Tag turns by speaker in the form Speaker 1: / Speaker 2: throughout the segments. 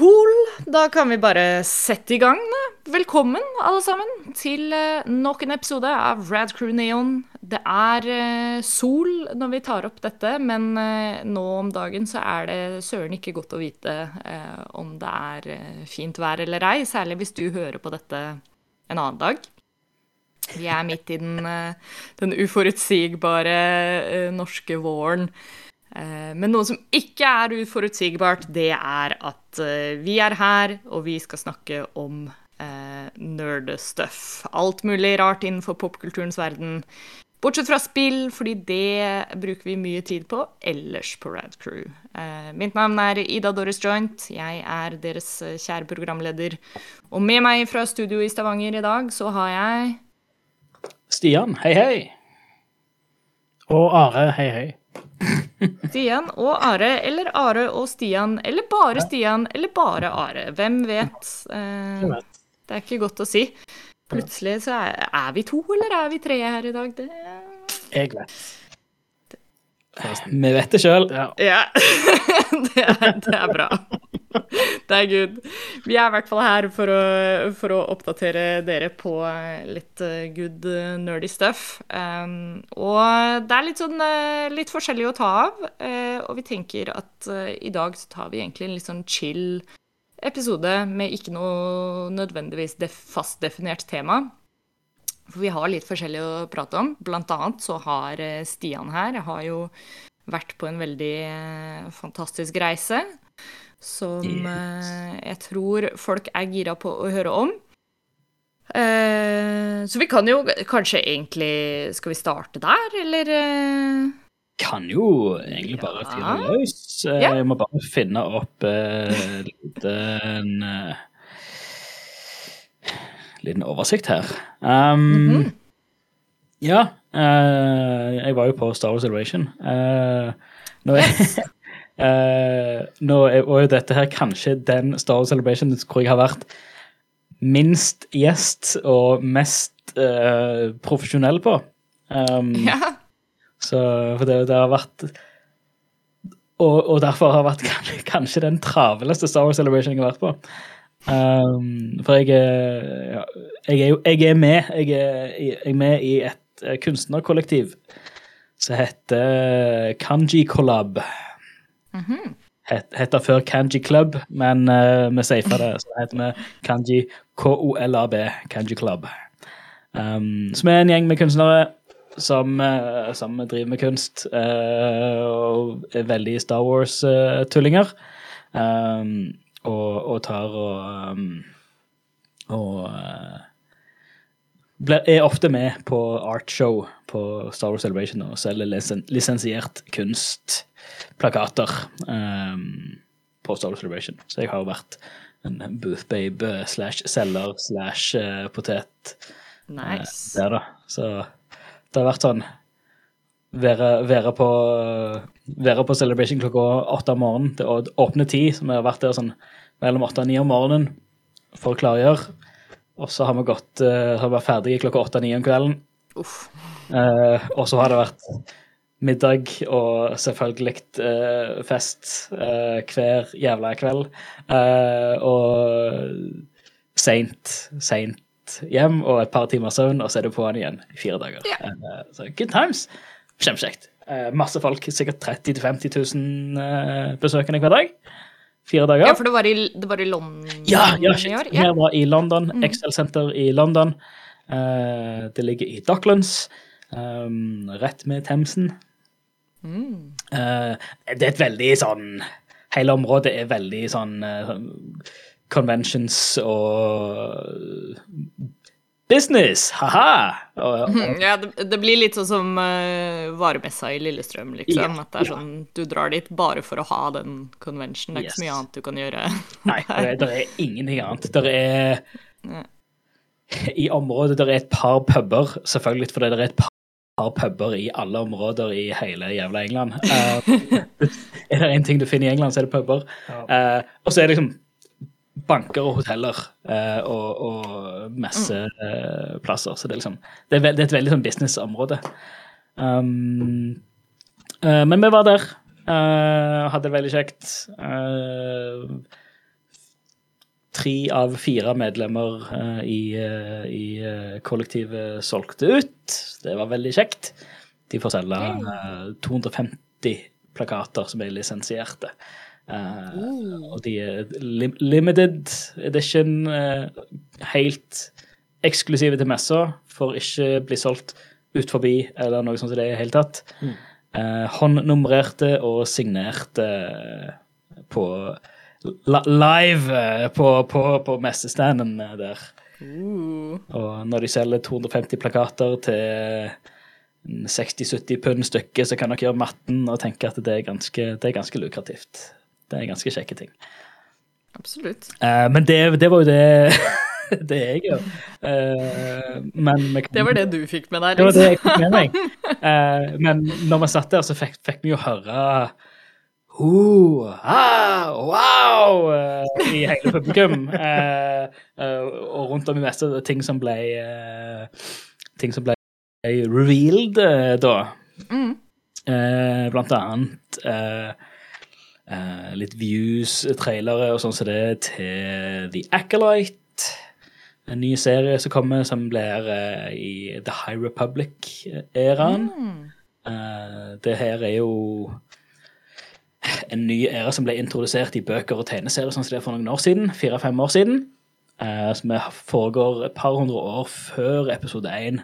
Speaker 1: Cool. Da kan vi bare sette i gang. Velkommen, alle sammen, til eh, nok en episode av Rad Crew Neon. Det er eh, sol når vi tar opp dette, men eh, nå om dagen så er det søren ikke godt å vite om det er fint vær eller ei, særlig hvis du hører på dette en annen dag. Vi er midt i den, den uforutsigbare norske våren. Eh, Men noe som ikke er uforutsigbart, det er at eh, vi er her, og vi skal snakke om eh, nerdestuff. Alt mulig rart innenfor popkulturens verden. Bortsett fra spill, fordi det bruker vi mye tid på ellers på Rad Crew. Eh, mitt navn er Ida Doris Joint. Jeg er deres eh, kjære programleder. Og med meg fra studio i Stavanger i dag, så har jeg
Speaker 2: Stian, hei, hei. Og Are, hei, hei.
Speaker 1: Stian og Are, eller Are og Stian, eller bare Stian, eller bare Are. Hvem vet? Eh, det er ikke godt å si. Plutselig så er, er vi to, eller er vi tre her i dag? Det
Speaker 2: Jeg vet. Vi vet det sjøl. Ja.
Speaker 1: Ja. det, er, det er bra. Det er good. Vi er i hvert fall her for å, for å oppdatere dere på litt eh, good eh, nerdy stuff. Um, og det er litt sånn eh, litt forskjellig å ta av, Uh, og vi tenker at uh, i dag så tar vi egentlig en litt sånn chill episode med ikke noe nødvendigvis def fast definert tema. For vi har litt forskjellig å prate om. Blant annet så har Stian her har jo vært på en veldig fantastisk reise. Som eh, jeg tror folk er gira på å høre om. Eh, så vi kan jo kanskje egentlig Skal vi starte der, eller? eh?
Speaker 2: Kan jo egentlig bare
Speaker 1: Ja.
Speaker 2: fyre løs. Eh,
Speaker 1: Ja.
Speaker 2: Jeg må bare finne opp eh, liten Liten oversikt her. Um,
Speaker 1: Mhm.
Speaker 2: Ja, Uh, jeg var jo på Star Wars Celebration. Eh, nå er, eh, nå er, og dette her kanskje den Star Wars Celebration hvor jeg har vært minst gjest og mest uh, profesjonell på. Um,
Speaker 1: Ja.
Speaker 2: så for det, det har vært og, og derfor har vært kanskje den travleste Star Wars Celebration jeg har vært på. Um, for jeg er, ja, jeg er jo jeg er med. Jeg er, jeg er med i et eh, kunstnerkollektiv som heter Kanji Collab. Het, heter før Kanji Club, men uh, vi safa det. Så heter vi Kanji KOLAB, Kanji Club. Um, som er en gjeng med kunstnere som, uh, som driver med kunst uh, og er veldig Star Wars-tullinger. Um, og, og tar og um, Og er ofte med på artshow på Star Wars Celebration og selger lisen, lisensiert kunstplakater um, på Star Wars Celebration. Så jeg har vært en boothbabe slash selger slash eh, potet
Speaker 1: Nice.
Speaker 2: der, da. Så det har vært sånn Være, være, på, være på Celebration klokka åtte om morgenen. Det er åpne tid, så vi har vært der sånn mellom åtte og ni om morgenen for å klargjøre. Og så har vi gått eh, har vi vært ferdige klokka åtte-ni om kvelden. Eh, og så har det vært middag og selvfølgelig eh, fest eh, hver jævla kveld. Eh, og seint, seint hjem og et par timer søvn, og så er du på'n igjen i fire dager. Yeah. Så good times. Kjempekjekt. Eh, masse folk, sikkert 30 000-50 000 eh, besøkende hver dag. Fire dager.
Speaker 1: Ja, for det var i, det var i London
Speaker 2: Ja, ja,
Speaker 1: i år?
Speaker 2: Ja, Vi var i London,
Speaker 1: Mm.
Speaker 2: Excel Center i London. Uh, det ligger i Docklands, um, rett med Themsen.
Speaker 1: Mm.
Speaker 2: Uh, det er et veldig sånn Hele området er veldig sånn sånn conventions og business, ha-ha! Og,
Speaker 1: Ja, det, det blir litt sånn som uh, varemessa i Lillestrøm, liksom.
Speaker 2: Ja,
Speaker 1: At det er sånn, du drar dit bare for å ha den convention. Det er ikke så mye annet du kan gjøre.
Speaker 2: Nei, det er, det er ingenting annet. Det er
Speaker 1: Ja.
Speaker 2: I området der er et par puber, selvfølgelig fordi det er et par par puber i alle områder i hele jævla England. Uh, er det én ting du finner i England, så er det puber. Uh, og så er det liksom banker og hoteller eh, og, og messeplasser. Så det er liksom det er, det er et veldig sånn businessområde. Um, eh, men vi var der. eh, hadde det veldig kjekt. Uh, tre av fire medlemmer eh, i, eh, i eh, kollektivet solgte ut. Det var veldig kjekt. De får selge eh, 250 plakater som er lisensierte. Eh, Og de er lim limited edition, uh, helt eksklusive til messa, får ikke bli solgt ut forbi eller noe sånt som det i det hele tatt. Eh, håndnummererte og signerte på live på, på, på messestanden der.
Speaker 1: Uh.
Speaker 2: Og når de selger 250 plakater til 60-70 pund stykket, så kan dere gjøre matten og tenke at det er ganske, det er ganske lukrativt. Det er ganske kjekke ting.
Speaker 1: Absolutt.
Speaker 2: Uh, men det, det var jo det, det jeg gjør. Uh, men kan-
Speaker 1: Det var det du fikk med deg,
Speaker 2: det var det jeg
Speaker 1: liksom.
Speaker 2: fikk med meg. Uh, men når vi satt der, så fikk, fikk vi jo høre Uh, ah, wow! Uh, i hele publikum. Uh, og rundt om i meste ting som ble Ting som ble revealed da.
Speaker 1: Mm.
Speaker 2: Blant annet eh, litt views, trailere og sånn som det til The Acolyte. En ny serie som kommer, som blir eh, i The High Republic-æraen. Eh, det her er jo en ny æra som ble introdusert i bøker og tegneserier sånn som det er for noen år siden. Fire-fem år siden. eh, som foregår et par hundre år før episode én.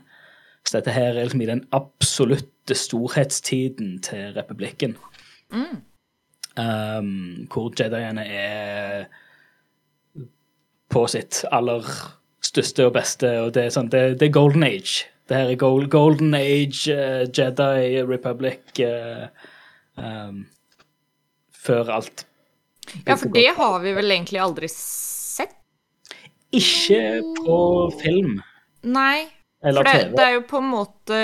Speaker 2: Så dette her er liksom i den absolutte storhetstiden til republikken. Um, hvor jediene er på sitt aller største og beste, og det er sånn, det, det er golden age. Det her er gold, golden age, uh, Jedi Republic uh, um, Før alt.
Speaker 1: Ja, for det har vi vel egentlig aldri sett?
Speaker 2: Ikke på film
Speaker 1: Nei.
Speaker 2: eller
Speaker 1: For det,
Speaker 2: TV.
Speaker 1: det er jo på en måte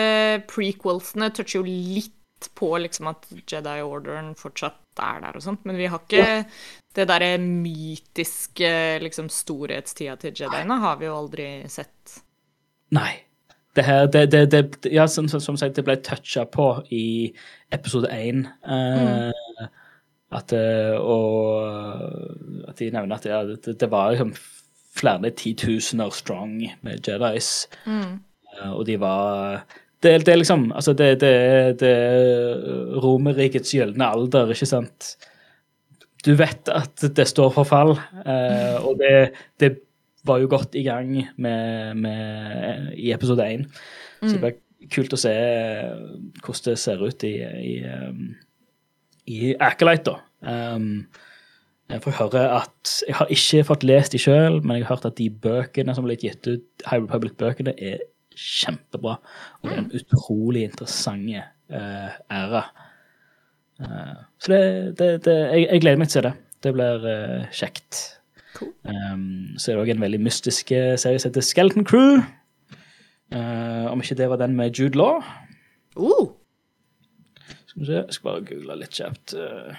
Speaker 1: Prequelsene toucher jo litt på liksom at Jedi Orderen fortsatt er der og sånt, men vi har ikke det derre mytiske liksom storhetstida til Jediene har vi jo aldri sett.
Speaker 2: Nei. Det her, det, det, det, ja, som, som, sagt, det ble toucha på i episode én. Eh, At eh, Og at de nevner at ja, det, det var liksom flere titusener strong med Jedis. Mm. og de var det, det er liksom Altså, det, det, det er Romerrikets gylne alder, ikke sant? Du vet at det står for fall, eh, og det, det var jo godt i gang med, med, i episode én. Så det blir kult å se hvordan det ser ut i, i, i Acolyte, da. Um, jeg får høre at Jeg har ikke fått lest de sjøl, men jeg har hørt at de bøkene som ble gitt ut, High Republic-bøkene, er kjempebra. Og det er en utrolig interessant uh, æra. Uh, så det, det, det jeg, jeg gleder meg til å se det. Det blir uh, kjekt.
Speaker 1: Cool.
Speaker 2: Um, så er det òg en veldig mystisk serie som heter Skeleton Crew. Uh, om ikke det var den med Jude Law.
Speaker 1: Uh,
Speaker 2: Skal vi se, jeg skal bare google litt kjapt. uh.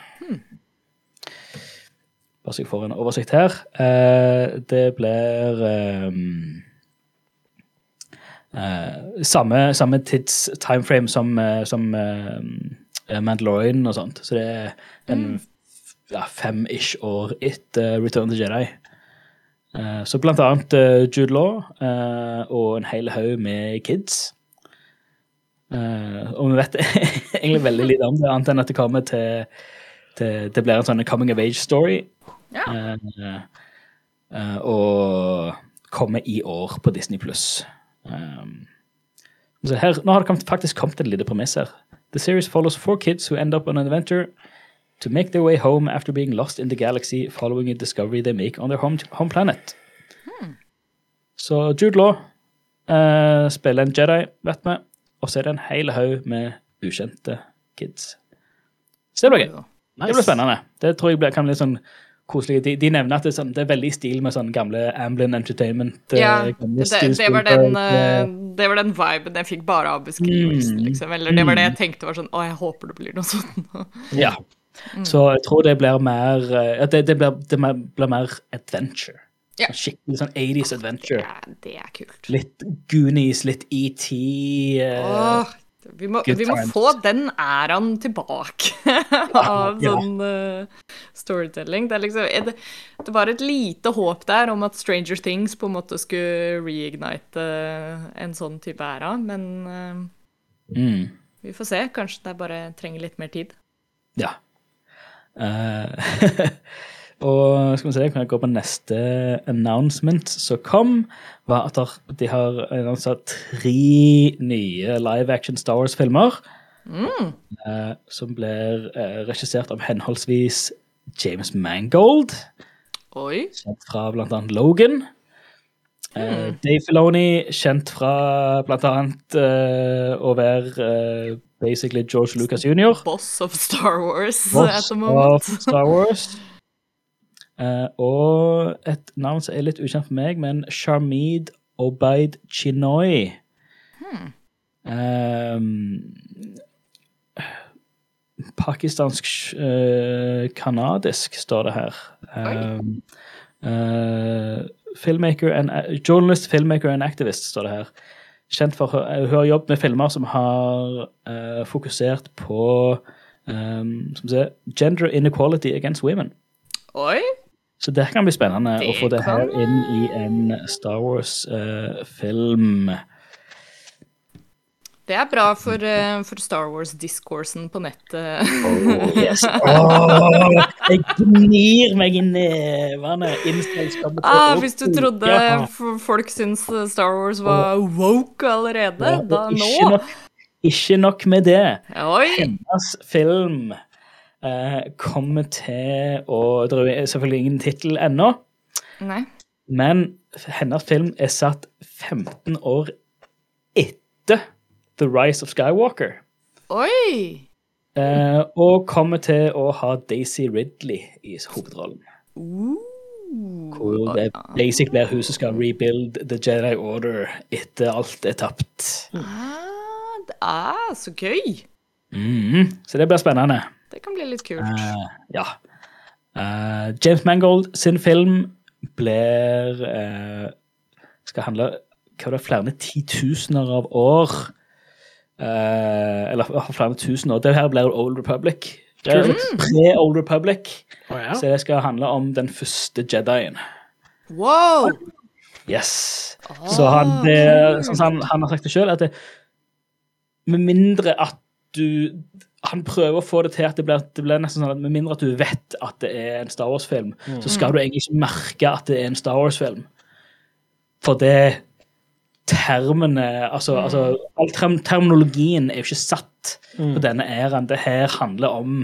Speaker 2: Bare så jeg får en oversikt her. Det blir um, samme, samme tids timeframe som, uh, som uh, Mandalorian og sånt. Så det er en ja, fem-ish år etter Return to Jedi. Uh, så blant annet uh, Jude Law uh, og en hel haug med kids. Og vi vet egentlig veldig lite om det, annet enn at det kommer til, til Det blir en sånn coming of age-story.
Speaker 1: ja.
Speaker 2: Og kommer i år på Disney pluss. Um, så her, nå har det faktisk kommet et lite premiss her. The series follows four kids who end up on an adventure to make their way home after being lost in the galaxy following a discovery they make on their home, home planet. Så Jude Law uh, spiller en Jedi, vet vi, og så er det en hel haug med ukjente kids. Så det blir gøy. Det blir spennende. Det tror jeg kan bli sånn koselig. De, de nevner at det er, sånn, det er veldig i stil med sånn gamle Amblin Entertainment. eh,
Speaker 1: Ja, det, det, var den,
Speaker 2: eh,
Speaker 1: eh, det var den viben jeg fikk bare av beskrivelsen,
Speaker 2: Mm.
Speaker 1: liksom. Eller det var det jeg tenkte var sånn Å, jeg håper det blir noe sånt.
Speaker 2: Ja. Så jeg tror det blir mer det, det, blir, det blir mer adventure.
Speaker 1: Ja.
Speaker 2: Skikkelig sånn 80s adventure.
Speaker 1: Ja, det er kult.
Speaker 2: Litt Goonies, litt ET. Uh,
Speaker 1: Åh, Vi må, vi må få den æraen tilbake av sånn uh, storytelling. Det, er liksom, det, det var et lite håp der om at Stranger Things på en måte skulle reignite en sånn type æra, men uh,
Speaker 2: Mm.
Speaker 1: vi får se. Kanskje det bare trenger litt mer tid.
Speaker 2: Ja. Eh, og skal vi se, kan jeg gå på neste announcement som kom, var at de har annonset tre nye live action Star Wars-filmer. eh, som blir eh, regissert av henholdsvis James Mangold,
Speaker 1: Oi.
Speaker 2: kjent fra blant annet Logan. Eh, Dave Filoni, kjent fra blant annet eh, å være basically George Lucas jr.
Speaker 1: Boss of Star Wars at
Speaker 2: Boss
Speaker 1: the moment.
Speaker 2: of Star Wars. Eh, og et navn som er litt ukjent for meg, men Sharmid Obaid Chinoy. Um, Pakistansk-kanadisk, kanadisk, står det her. Um, eh, filmmaker and, journalist, filmmaker and activist, står det her. Kjent for Hun har jobbet med filmer som har eh, fokusert på um, som ser, gender inequality against women.
Speaker 1: Oi.
Speaker 2: Så det kan bli spennende
Speaker 1: Det
Speaker 2: å få det her inn i en Star Wars-film.
Speaker 1: Det er bra for, uh, for Star Wars-discoursen på nettet.
Speaker 2: yes. oh, jeg gnir meg i nevene.
Speaker 1: Ah, hvis du trodde
Speaker 2: Ja.
Speaker 1: folk syns eh, Star Wars var woke allerede,
Speaker 2: Ja,
Speaker 1: da
Speaker 2: og ikke
Speaker 1: nå
Speaker 2: nok, ikke nok med det.
Speaker 1: Oi!
Speaker 2: Hennes film eh, kommer til å Det er selvfølgelig ingen tittel ennå,
Speaker 1: Nei.
Speaker 2: men hennes film er satt 15 år etter The Rise of Skywalker.
Speaker 1: Oi!
Speaker 2: Eh, og kommer til å ha Daisy Ridley i hovedrollen.
Speaker 1: Uh.
Speaker 2: Hvor det basic blir hun som skal rebuild The Jedi Order etter alt er tapt.
Speaker 1: Ah, det er så gøy.
Speaker 2: Mhm, Så det blir spennende.
Speaker 1: Det kan bli litt kult.
Speaker 2: Uh, ja. Uh, James Mangold sin film blir uh, Skal handle hva det er, flere titusener av år. Eh, eller flere tusen år. Det her blir Old Republic. Det er Pre-Old Republic.
Speaker 3: Oh, ja.
Speaker 2: Så det skal handle om den første Jedien.
Speaker 1: Wow!
Speaker 2: Yes. Så han, det, sånn han, han har sagt det sjøl, at det, med mindre at du Han prøver å få det til at det blir, det blir nesten sånn at med mindre at du vet at det er en Star Wars-film, så skal du egentlig ikke merke at det er en Star Wars-film. For det termene Altså, altså all term, terminologien er jo ikke satt på denne æraen. Det her handler om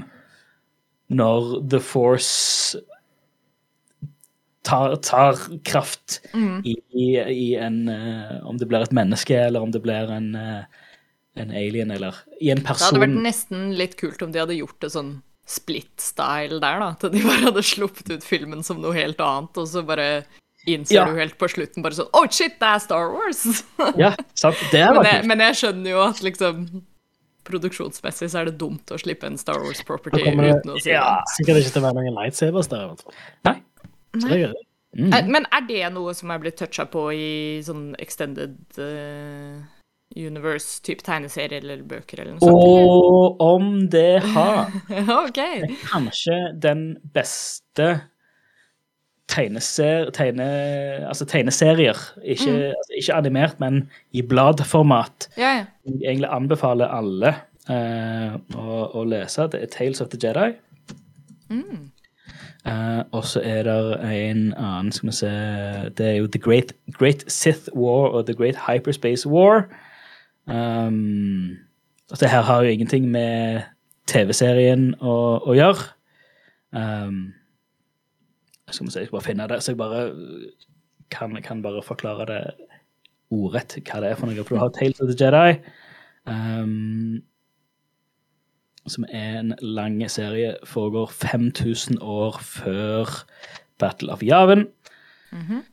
Speaker 2: når The Force tar, tar kraft i, i, i en uh, Om det blir et menneske, eller om det blir en, eh, en alien, eller i en person.
Speaker 1: Det hadde vært nesten litt kult om de hadde gjort det sånn split-style der, da. At de bare hadde sluppet ut filmen som noe helt annet, og så bare innser
Speaker 2: Ja.
Speaker 1: du helt på slutten bare sånn Oh shit, det er Star Wars!
Speaker 2: Ja, sant? Det
Speaker 1: men,
Speaker 2: var
Speaker 1: jeg, men jeg skjønner jo at liksom Produksjonsmessig så er det dumt å slippe en Star Wars property uten å si
Speaker 3: ja,
Speaker 1: det.
Speaker 3: sikkert ikke til å være noen lightsabers der. i hvert fall.
Speaker 2: Nei.
Speaker 3: Så det er.
Speaker 1: Eh, Men er det noe som er blitt toucha på i sånn extended eh, universe-type tegneserier eller bøker eller noe sånt?
Speaker 2: Og om det har
Speaker 1: det er
Speaker 2: kanskje den beste tegneser, tegne, altså tegneserier. Ikke, altså ikke animert, men i bladformat.
Speaker 1: Ja, ja.
Speaker 2: Jeg egentlig anbefaler alle uh, å, å lese. Det er Tales of the Jedi. Eh, og så er det en annen, skal vi se Det er jo The Great, Great Sith War og The Great Hyperspace War. Um, det her har jo ingenting med TV-serien å, å gjøre. Um, skal vi se, jeg skal bare finne det, så jeg bare kan, kan bare forklare det ordrett hva det er for noe. For du har Tales of the Jedi, um, som er en lang serie, foregår 5000 år før Battle of Yavin. eh,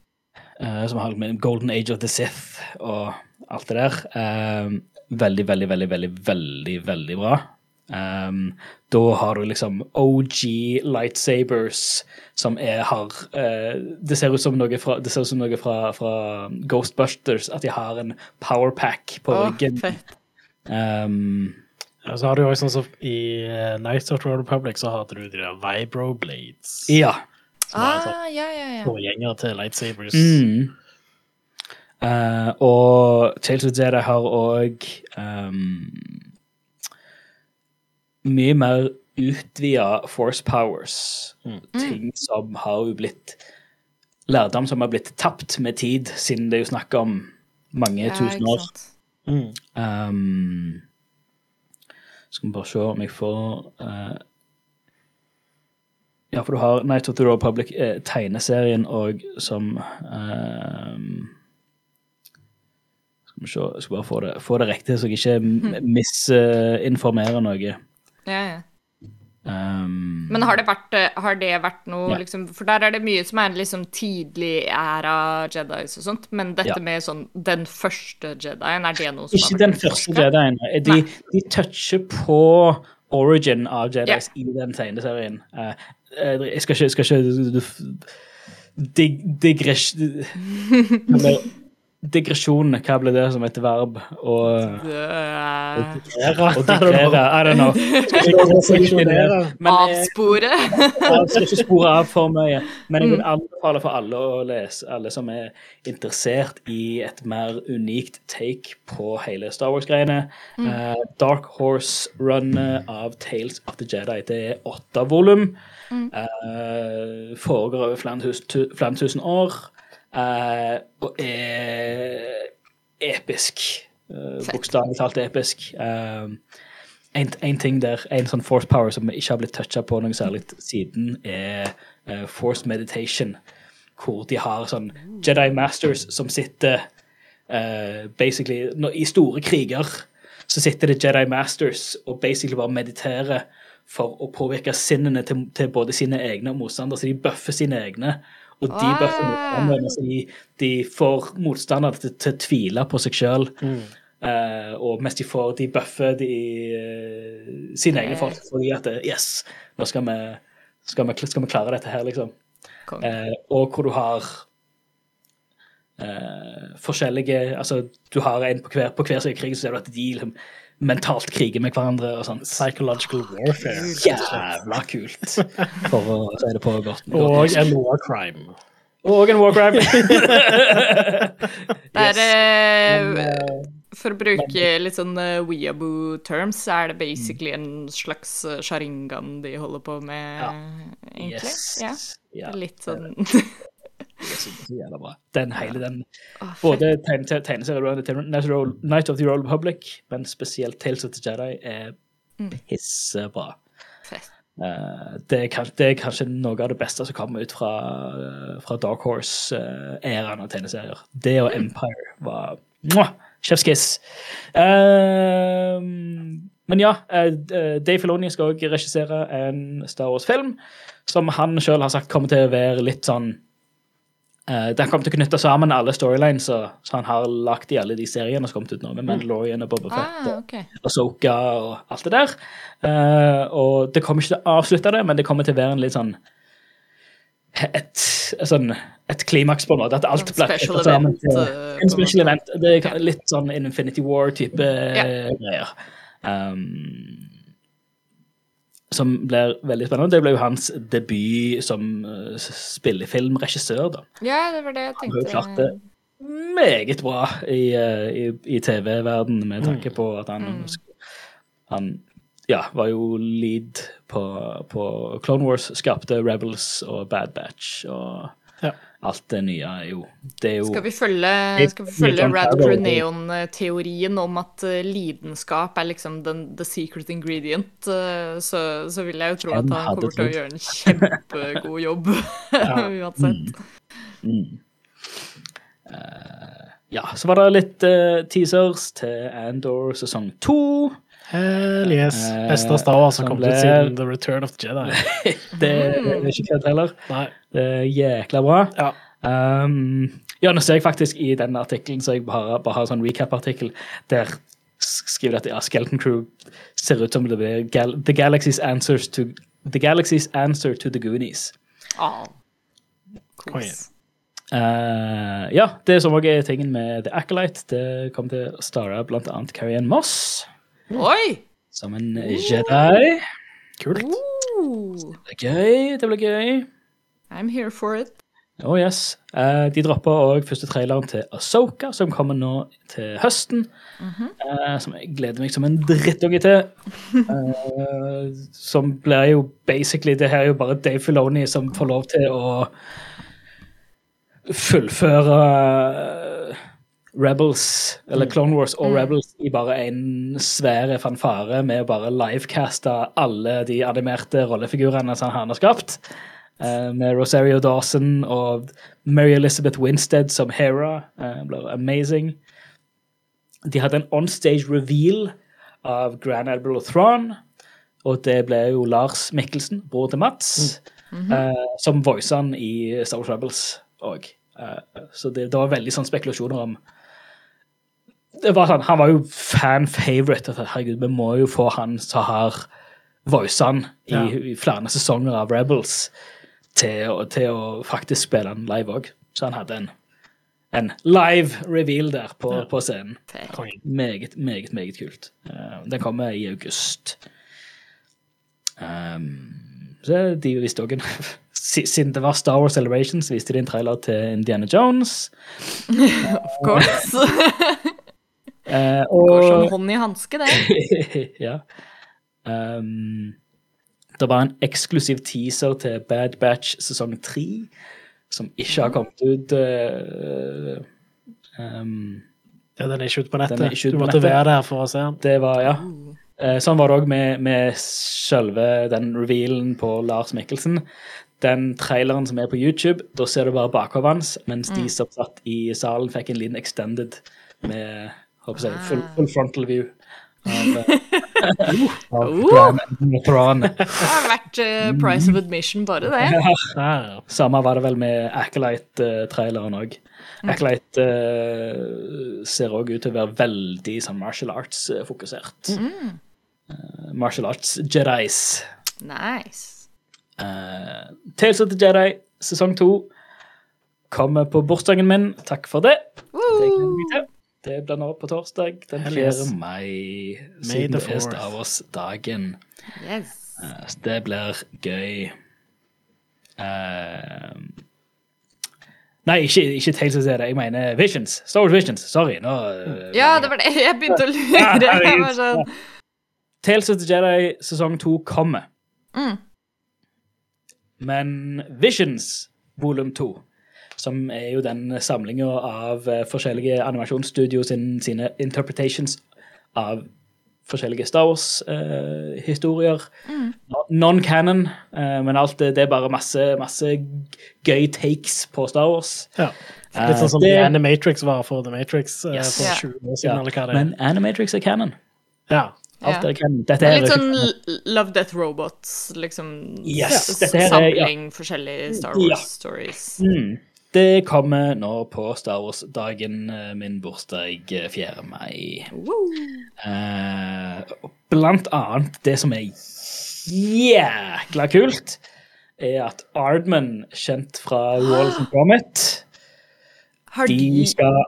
Speaker 2: som har med Golden Age of the Sith og alt det der. Um, veldig, veldig, veldig, veldig, veldig, veldig bra. Um, da har du liksom OG lightsabers som er, har uh, Det ser ut som noe fra, det ser ut som noe fra, fra Ghostbusters, at de har en powerpack på
Speaker 1: oh,
Speaker 2: ryggen
Speaker 1: fett.
Speaker 2: Um,
Speaker 3: Ja, så har du jo sånn som i eh, Knights of the Republic så hadde du de der Vibro Blades.
Speaker 2: ja.
Speaker 3: Som er sånn
Speaker 1: Ah, ja, ja, ja.
Speaker 3: forgjenger til lightsabers.
Speaker 2: Mm. Uh, og Tales of Jedi har òg um, mye mer utvida force powers. Ting som har jo blitt Lærdom som har blitt tapt med tid, siden det er jo snakk om mange
Speaker 1: Ja,
Speaker 2: tusen år.
Speaker 3: Mm.
Speaker 2: Um, skal vi bare se om jeg får eh, Ja, for du har Night of the Republic, eh, tegneserien og som eh, Skal vi se, jeg skal bare få det, få det riktig, så jeg ikke m- misinformerer noe.
Speaker 1: Ja, ja.
Speaker 2: Um,
Speaker 1: Men har det vært, eh, har det vært noe
Speaker 2: Ja.
Speaker 1: liksom For der er det mye som er liksom tidlig æra Jedis og sånt, men dette
Speaker 2: Ja.
Speaker 1: med sånn den første Jedien, er det noe som
Speaker 2: Ikke den første? Jedien. De, de toucher på origin av Jedis i den tegneserien. Eh, jeg skal ikke, skal ikke dig, digres, Digresjon, hva ble det som et verb? Og, digrere, I don't know.
Speaker 1: Avspore.
Speaker 2: skal ikke spore av for mye. Men jeg vil anbefale for alle å lese, alle som er interessert i et mer unikt take på hele Star Wars-greiene. Eh, Dark Horse-runnet av Tales of the Jedi. Det er åtte volum. Eh, foregår over flere tusen, tu- flere tusen år. uh, og er episk. Uh, Bokstavelig talt episk. En, en ting der, en sånn force power som ikke har blitt toucha på noe særlig siden, er uh, force meditation. Hvor de har sånn Jedi Masters som sitter uh, basically når, I store kriger så sitter det Jedi Masters og basically bare mediterer for å påvirke sinnene til, til både sine egne og motstandere. Så de bøffer sine egne, og de
Speaker 1: Ah.
Speaker 2: bøffer motstanderne. Så de, de får motstandere til, til å tvile på seg sjøl. Uh, og mens de får de bøffer de, eh, sine egne folk fordi at eh, Yes, nå skal vi, skal vi, skal vi klare dette her, liksom. Eh, og hvor du har eh, forskjellige Altså, du har en på hver, på hver side av krigen, så ser du at de liksom, mentalt kriger med hverandre og sånn.
Speaker 3: Psychological warfare.
Speaker 2: Jævla kult, for å si det på godt.
Speaker 3: Og en war crime.
Speaker 2: og en warcraft.
Speaker 1: Det er eh, For å bruke litt sånn uh, weeaboo terms, så er det basically en slags eh, sharingan de holder på med, egentlig.
Speaker 2: Yes.
Speaker 1: Ja.
Speaker 2: Ja,
Speaker 1: Litt sånn
Speaker 2: det er så så jævla bra. Den hele den. Både tegne- tegneserien til Natural- Night of the Royal Republic, men spesielt Tales of the Jedi, er pissebra.
Speaker 1: Fett.
Speaker 2: Eh, det, er, kanskje, det er kanskje noe av det beste som kommer ut fra, eh, fra Dark Horse-æraen av tegneserier. Det og Empire var mwah, Chef's kiss. Eh, men ja, eh, Dave Filoni skal også regissere en Star Wars-film som han sjøl har sagt kommer til å være litt sånn eh, Den kommer til å knytte sammen alle storylines som han har lagt i alle de seriene som har kommet ut nå, med Mandalorian og Boba Fett.
Speaker 1: Ah,
Speaker 2: og Soka og alt det der. Uh, og det kommer ikke til å avslutte det, men det kommer til å være en litt sånn et, sånn, et klimaks, på en måte. At alt
Speaker 1: Sånn
Speaker 2: blir
Speaker 1: special
Speaker 2: sammen
Speaker 1: event, eh,
Speaker 2: en special event. Det er litt sånn Infinity War-type
Speaker 1: yeah.
Speaker 2: greier. Um, som blir veldig spennende. Det ble jo hans debut som uh, spillefilmregissør, da.
Speaker 1: Ja, det var det jeg
Speaker 2: Han har jo
Speaker 1: tenkte.
Speaker 2: klart det meget bra i, eh, i, i TV-verden med tanke på at han Han ja, var jo lead på, på Clone Wars, skapte Rebels og Bad Batch og
Speaker 3: Ja.
Speaker 2: alt det nye er jo Det er jo
Speaker 1: Skal vi følge, skal vi følge Rad
Speaker 2: Farrell.
Speaker 1: Creneon-teorien om at eh, lidenskap er liksom den, the secret ingredient, eh, så, så vil jeg jo tro at han kommer til å gjøre en kjempegod jobb uansett.
Speaker 2: mm. Eh, Ja, så var det litt uh, teasers til Andor sesong to.
Speaker 3: Hell yes. Beste av Star Wars har kommet ut siden The Return of the Jedi.
Speaker 2: Det er ikke kødd heller.
Speaker 3: Nei.
Speaker 2: Det er jækla bra.
Speaker 3: Ja.
Speaker 2: Um, ja, nå ser jeg faktisk i den artikkelen, så jeg bare, bare har en sånn recap-artikkel, der skriver at ja, Skeleton Crew ser ut som det blir gal The Galaxy's answers to The Galaxy's answer to the Goonies.
Speaker 1: Oh.
Speaker 2: Eh, ja, det som også er tingen med The Acolyte, det kommer til å starte blant annet Carrie Ann Moss.
Speaker 1: Oi!
Speaker 2: som en Jedi.
Speaker 3: Kult.
Speaker 2: Det blir gøy. Det blir gøy.
Speaker 1: I'm here for it.
Speaker 2: Oh yes. Uh, de droppa òg første traileren til Asoka, som kommer nå til høsten. eh, som jeg gleder meg som en drittunge til. Uh, som blir jo basically Det her er jo bare Dave Filoni som får lov til å fullføre Rebels, eller Clone Wars og Rebels i bare en svære fanfare med å bare livecaste alle de animerte rollefigurene som han har skapt. Uh, med Rosario Dawson og Mary Elizabeth Winstead som Hera. Uh, blir amazing. De hadde en onstage reveal av Grand Admiral Thrawn. Og det ble jo Lars Mikkelsen, bror til Mats, eh, som voica han i Star Wars Rebels òg. så det, det var veldig sånn spekulasjoner om var sånn, Han var jo fan-favorite. Herregud, vi må jo få han som har voice han i,
Speaker 3: Ja.
Speaker 2: i flere sesonger av Rebels, til, å- til å faktisk spille han live òg. Så han hadde en, en live reveal der på,
Speaker 3: Ja.
Speaker 2: på scenen. Meget, meget, meget kult. Uh, den kommer i august. Um, så de visste også en Siden det var Star Wars Celebrations, viste de en trailer til Indiana Jones.
Speaker 1: Of course.
Speaker 2: Eh,
Speaker 1: Går som hånd i hanske, det.
Speaker 2: ja. Um, det var en eksklusiv teaser til Bad Batch sesong tre, som ikke har kommet ut. Uh, um,
Speaker 3: Ja, den er ikke ute på nettet.
Speaker 2: Den er ikke ute
Speaker 3: du måtte
Speaker 2: nettet.
Speaker 3: være der for å se den.
Speaker 2: Det var, ja. Uh, Sånn var det òg med, med selve den revealen på Lars Mikkelsen. Den traileren som er på YouTube, da ser du bare bakhovet hans, mens de som satt i salen, fikk en liten extended med håper jeg, full, full frontal view. Av, eh, av
Speaker 1: Uh.
Speaker 2: Thrawn.
Speaker 1: Det har vært eh, price of admission, bare det.
Speaker 2: Samme var det vel med Acolyte-traileren òg. Acolyte uh, ser òg ut til å være veldig sånn martial arts-fokusert. martial arts Jedis.
Speaker 1: Nice.
Speaker 2: Uh, Tales of the Jedi sesong to kommer på bursdagen min. Takk for det. Det gleder jeg meg til. Det blir nå på torsdag den
Speaker 3: Hell
Speaker 2: 4. mai. Siden det er. Star Wars-dagen.
Speaker 1: Yes.
Speaker 2: Eh, så det blir gøy. Uh, nei, ikke, ikke Tales of the Jedi. Jeg mener Visions. Star Wars Visions. Sorry. Nå, uh,
Speaker 1: Ja, det var det. Jeg begynte å lure. Jeg var sånn
Speaker 2: Tales of the Jedi sesong to kommer.
Speaker 1: Mm.
Speaker 2: Men Visions volum to, som er jo den samlinga av eh, forskjellige animasjonsstudio sin, sine interpretations av forskjellige Star Wars-historier. Non-canon, eh, men alt det, det er bare masse, masse gøy takes på Star Wars.
Speaker 3: Ja. Litt sånn som
Speaker 2: det-
Speaker 3: The Animatrix var for The Matrix eh,
Speaker 2: Yes.
Speaker 3: for 20 år siden,
Speaker 2: Ja,
Speaker 3: eller hva det er.
Speaker 2: men Animatrix er canon.
Speaker 3: Ja.
Speaker 2: Alt
Speaker 1: Ja.
Speaker 2: er canon. Dette
Speaker 1: er litt sånn Love Death Robots, liksom.
Speaker 2: Yes, er-.
Speaker 1: Samling forskjellige Star Wars-stories.
Speaker 2: Mm. Det kommer nå på Star Wars-dagen, eh, min bursdag eh, 4. mai. Uh, blant annet det som er jækla kult, er at Ardman, kjent fra Wallace and Gromit, de
Speaker 1: de
Speaker 2: skal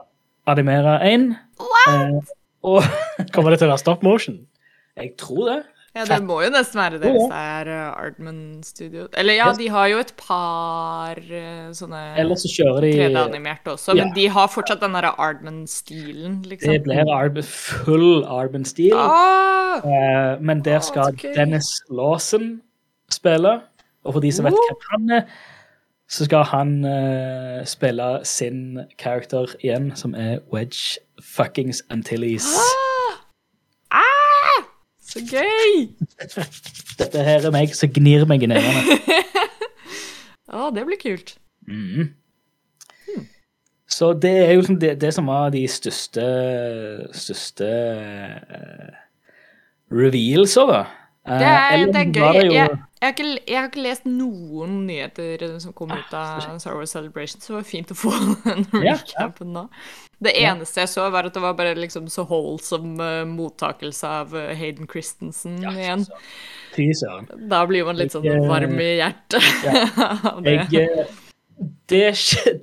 Speaker 2: animere én. Uh, og
Speaker 3: Kommer det til å være stop motion?
Speaker 2: jeg tror det.
Speaker 1: Ja, det må jo nesten være det hvis det er uh, Ardman Studio. Eller ja, de har jo et par uh, sånne
Speaker 2: Eller så kjører de
Speaker 1: 3D-animerte også,
Speaker 2: Ja.
Speaker 1: men de har fortsatt den derre Ardman-stilen, liksom.
Speaker 2: Det blir Ardman, full Ardman-stil.
Speaker 1: Ah!
Speaker 2: Eh, men der skal
Speaker 1: ah, okay.
Speaker 2: Dennis Lawson spille. Og for de som vet
Speaker 1: Woo!
Speaker 2: hvem han er, så skal han eh, spille sin karakter igjen, som er Wedge fuckings Antilles.
Speaker 1: Ah! Så gøy!
Speaker 2: Dette her er meg som gnir meg i nevene.
Speaker 1: Å, det blir kult.
Speaker 2: Så det er jo liksom det, det som var de største største uh, revealser, da. Eh,
Speaker 1: Det er, det er gøy. Jeg, jeg, har ikke, jeg har ikke lest noen nyheter som kom ut av Star Wars Celebration, så det var fint å få den
Speaker 2: Ja,
Speaker 1: recapen nå. Det eneste jeg så, var at det var bare liksom så holdsom uh, mottakelse av uh, Hayden Christensen igjen.
Speaker 2: Fy søren.
Speaker 1: Da blir man litt sånn
Speaker 2: eh,
Speaker 1: varm i hjertet av det.
Speaker 2: Eh, det,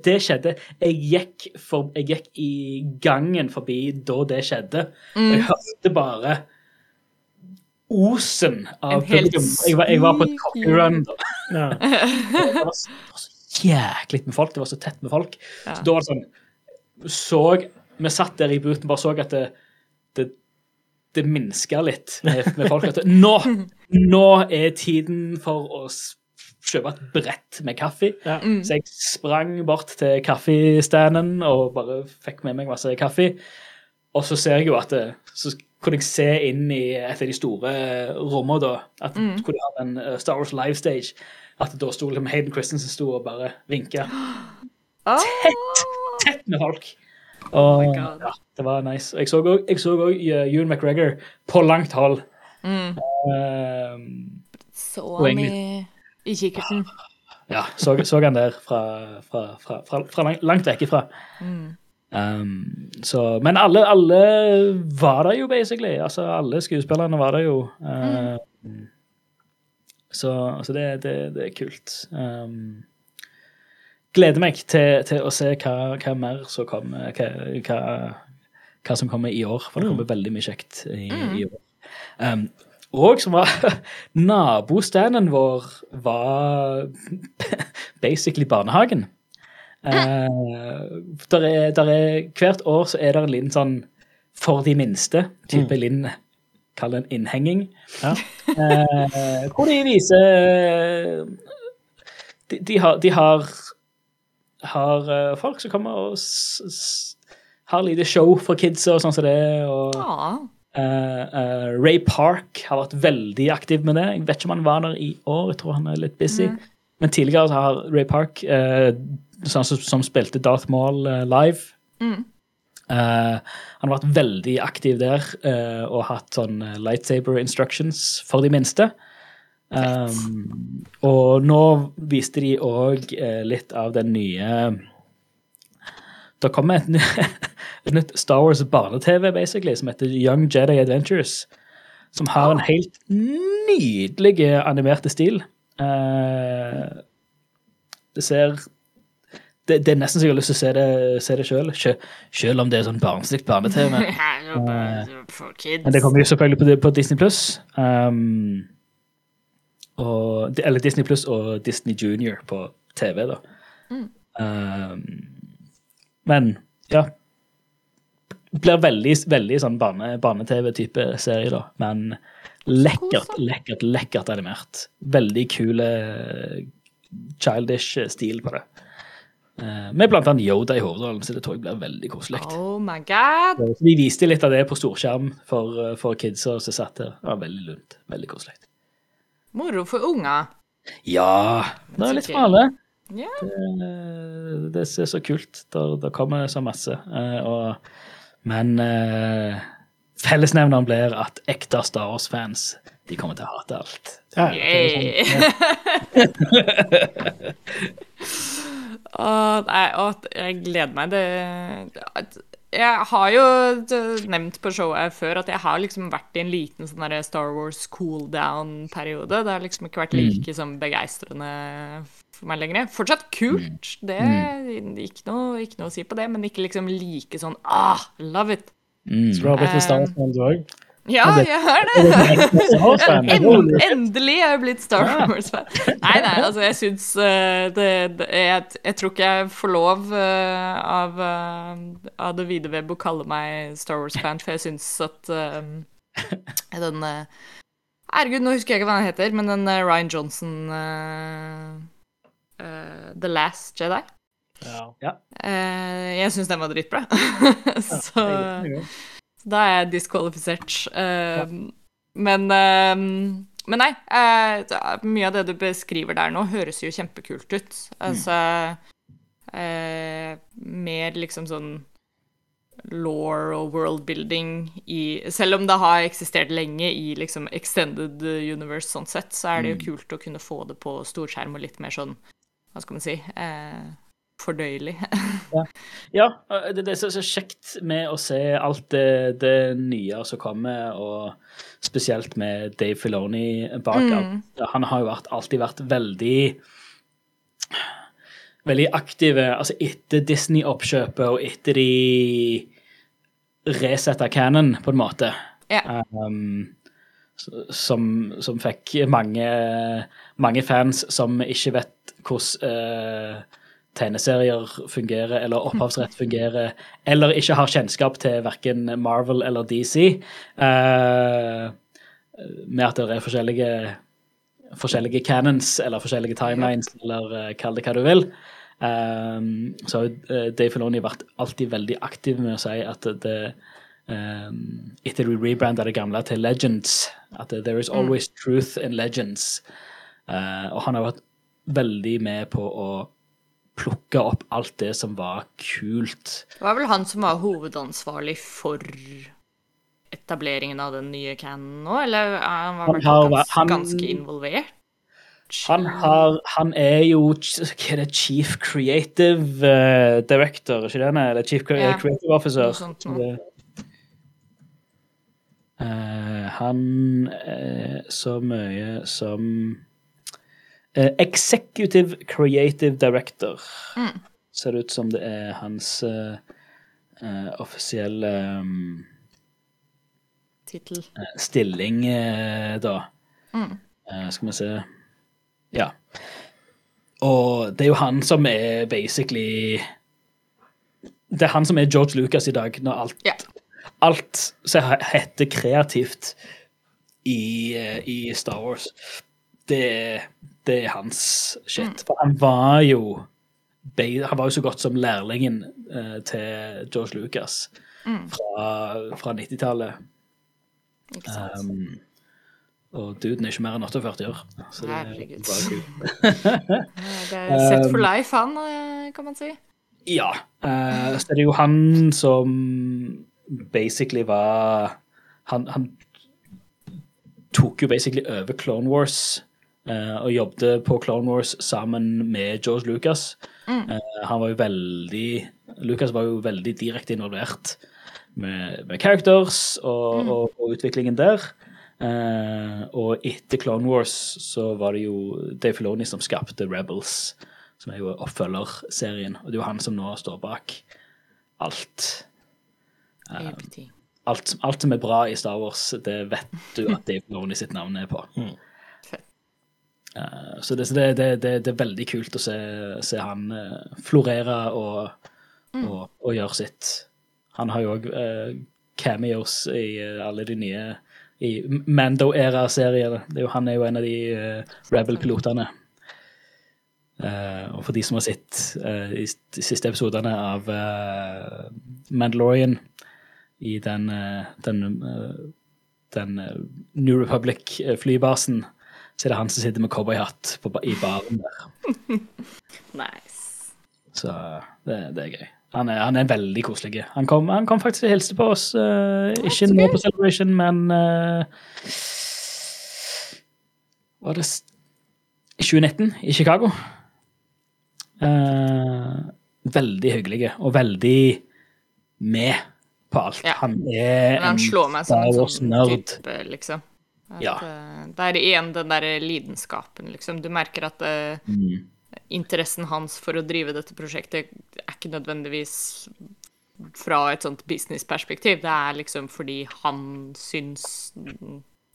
Speaker 2: det skjedde. Jeg gikk, for, jeg gikk i gangen forbi da det skjedde.
Speaker 1: Mm.
Speaker 2: jeg hørte bare osen av publikum. Jeg var, jeg var på et da.
Speaker 3: Ja.
Speaker 2: Det var så, det var så jæklig med folk. Det var så tett med folk.
Speaker 1: Ja.
Speaker 2: Så da var det sånn så, Vi satt der i booten bare så at det, det, det minska litt med, med folk. At det, nå, nå er tiden for å kjøpe et brett med kaffe.
Speaker 3: Ja.
Speaker 2: Så jeg sprang bort til kaffestanden og bare fikk med meg masse kaffe. Og så ser jeg jo at det, så kunne jeg se inn i et av de store rommene da, at hvor de hadde en eh, Star Wars live stage, at da sto liksom Hayden Christensen sto og bare vinka
Speaker 1: Oh.
Speaker 2: tett med folk. Og
Speaker 1: my God.
Speaker 2: ja, det var nice. Og Jeg så òg Ewan McGregor på langt hold.
Speaker 1: Mm.
Speaker 2: Eh,
Speaker 1: Så
Speaker 2: Og
Speaker 1: han i, i kikkerten.
Speaker 2: ja, så, så han der fra, fra, fra, fra, fra langt, langt vekk ifra.
Speaker 1: Mm.
Speaker 2: Um, så, men alle, alle var der jo, basically. Altså, alle skuespillerne var der jo. Uh, Så, så det, det, det er kult. Um, gleder meg til, til å se hva, hva mer som kommer hva, hva, hva som kommer i år, for det kommer veldig mye kjekt i, i år. Um, og som var Nabostanden vår var basically barnehagen. Uh, der er, der er, hvert år så er det en liten sånn for de minste, type liten Kall det en innhenging.
Speaker 3: Ja.
Speaker 2: Uh, hvor de viser De, de har, de har, har eh, folk som kommer og s, s, har lite show for kids og sånn som det. Og uh, Ray Park har vært veldig aktiv med det. Jeg vet ikke om han var der i år, jeg tror han er litt busy. Men tidligere så har Ray Park, eh, sånn som, som spilte Darth Maul eh, live
Speaker 1: Mm.
Speaker 2: Uh, han har vært veldig aktiv der uh, og hatt sånn lightsaber instructions for de minste. Um, og nå viste de òg litt av den nye Det kommer et, ny- et nytt Star Wars barne-TV basically, som heter Young Jedi Adventures. Som har en helt nydelig animerte stil. Det ser det, det er nesten så jeg har lyst til å se det, se det sjøl, selv om det er sånn barnslig barne-TV.
Speaker 1: For.
Speaker 2: Men det kommer jo selvfølgelig på, på Disney Pluss. Um, eller Disney Pluss og Disney Junior på TV, da. Um, men ja Blir veldig, veldig sånn barne- barne-TV-type serie, da. Men lekkert, lekkert, lekkert animert. Veldig kule childish stil på det. Uh, med blant annet Yoda i hovedrollen, så det tror jeg blir veldig koselig.
Speaker 1: Oh my god.
Speaker 2: Så Vi viste litt av det på storskjerm for, for kidsa som satt der. Det var veldig lunt. Veldig koselig.
Speaker 1: Moro for unger.
Speaker 2: Ja, det er litt for alle.
Speaker 1: Yeah.
Speaker 2: Det, det er så kult. Det, det kommer så masse. Eh, og, men fellesnevneren blir at ekte Star Wars-fans de kommer til å hate alt.
Speaker 3: Ja,
Speaker 1: Yay. Åh, nei, åh, jeg gleder meg. Det, jeg har jo nevnt på showet før at jeg har liksom vært i en liten sånn der Star Wars cool down-periode. Det har liksom ikke vært like sånn begeistrende for meg lenger. Fortsatt kult, det ikke noe, ikke noe å si på det, men ikke liksom like sånn ah, love it.
Speaker 2: Mm.
Speaker 3: Så du har blitt en Star Wars-fan, du òg?
Speaker 1: Ja, jeg har det.
Speaker 3: Wars-fan?
Speaker 1: Endelig er jeg blitt Star Wars-fan. Nei, nei, altså, jeg syns eh, det, det jeg, jeg tror ikke jeg får lov eh, av, eh, av det vide web å kalle meg Star Wars-fan, for jeg syns at um, den Herregud, nå husker jeg ikke hva den heter, men den Ryan Johnson uh, uh, The Last Jedi.
Speaker 3: Ja.
Speaker 1: Uh, jeg syns den var dritbra. så så da er jeg diskvalifisert. Eh, men, uh, men nei. Uh, mye av det du beskriver der nå, høres jo kjempekult ut. Altså eh, Mer liksom sånn law og worldbuilding i Selv om det har eksistert lenge i liksom extended universe sånn sett, så er det jo kult å kunne få det på storskjerm og litt mer sånn Hva skal man si eh, Fordøyelig.
Speaker 2: Ja, det, det er så, så kjekt med å se alt det, det nye som kommer, og spesielt med Dave Filoni bak. alt. Han har jo vært, alltid vært veldig Veldig aktive altså etter Disney-oppkjøpet og etter de resetta Cannon, på en måte.
Speaker 1: ja.
Speaker 2: Um, som, som fikk mange, mange fans som ikke vet hvordan eh, tegneserier fungerer, eller opphavsrett fungerer, eller ikke har kjennskap til verken Marvel eller DC, Uh, med at det er forskjellige, forskjellige canons, eller forskjellige timelines, eller eh, kall det hva du vil. Um, så har uh, Dave Filoni vært alltid veldig aktiv med å si at det um, Etter vi rebranda det gamle til Legends, at det, there is always truth in legends. Uh, og han har vært veldig med på å plukke opp alt det som var kult.
Speaker 1: Det var vel han som var hovedansvarlig for etableringen av den nye canon nå, eller eh, han var
Speaker 2: Han
Speaker 1: vel
Speaker 2: har vært-
Speaker 1: ganske,
Speaker 2: han-
Speaker 1: ganske involvert?
Speaker 2: Han, har, han er jo hva er det, Chief Creative eh, Director, ikke det? han er? Eller Chief
Speaker 1: Ja,
Speaker 2: Creative Officer.
Speaker 1: sånt
Speaker 2: Eh, han er så mye som eh, Executive Creative Director.
Speaker 1: Mm.
Speaker 2: Ser det ut som det er hans eh, eh, offisielle um,
Speaker 1: Tittel.
Speaker 2: stilling, eh, da.
Speaker 1: Mm.
Speaker 2: Eh, skal vi se Ja. Og det er jo han som er basically Det er han som er George Lucas i dag, når alt,
Speaker 1: yeah.
Speaker 2: alt som heter kreativt i, eh, i Star Wars, det, det er hans shit. For han var jo han var jo så godt som lærlingen eh, til George Lucas fra, fra 90-tallet.
Speaker 1: Ikke sant?
Speaker 2: Um, og duden er ikke mer enn 48 år. Så det er bare kult.
Speaker 1: det er set for life, han, eh, kan man si.
Speaker 2: Ja. eh, så det er jo han som basically var Han, han tok jo basically over Clone Wars og jobbet på Clone Wars sammen med George Lucas. Eh, han var jo veldig Lucas var jo veldig direkte involvert med, med characters og, og, og utviklingen der. Eh, og etter Clone Wars så var det jo Dave Filoni som skapte Rebels, som er jo oppfølgerserien. Og det er jo han som nå står bak alt.
Speaker 1: APT.
Speaker 2: Alt, alt som er bra i Star Wars, det vet du at Dave Filoni sitt navn er på.
Speaker 1: Fett.
Speaker 2: Eh, så det, så det, det, det, er veldig kult å se, se han eh, florere og, og, og gjøre sitt. Han har jo òg cameos i eh, alle de nye i er jo- Han er jo en av de uh, Rebel-pilotene. Uh, og for de som har sett uh, de siste episodene av uh, Mandalorian i den, eh, den, eh, den eh, New Republic-flybasen, så er det han som sitter med cowboyhatt i baren der.
Speaker 1: Nice.
Speaker 2: Så det, det er gøy. Han er, han er veldig koselig. Han kom, han kom faktisk og hilste på oss. Uh, ikke nå på Celebration, men uh, Var det s- 2019 i Chicago? Uh, veldig hyggelig og veldig med på alt.
Speaker 1: Ja.
Speaker 2: Han er
Speaker 1: han som
Speaker 2: Star
Speaker 1: en sånn
Speaker 2: Wars-nerd.
Speaker 1: type, liksom. At,
Speaker 2: Ja.
Speaker 1: eh, Det er igjen den derre lidenskapen, liksom. Du merker at eh,
Speaker 2: Mm.
Speaker 1: interessen hans for å drive dette prosjektet er ikke nødvendigvis fra et sånt businessperspektiv. Det er liksom fordi han syns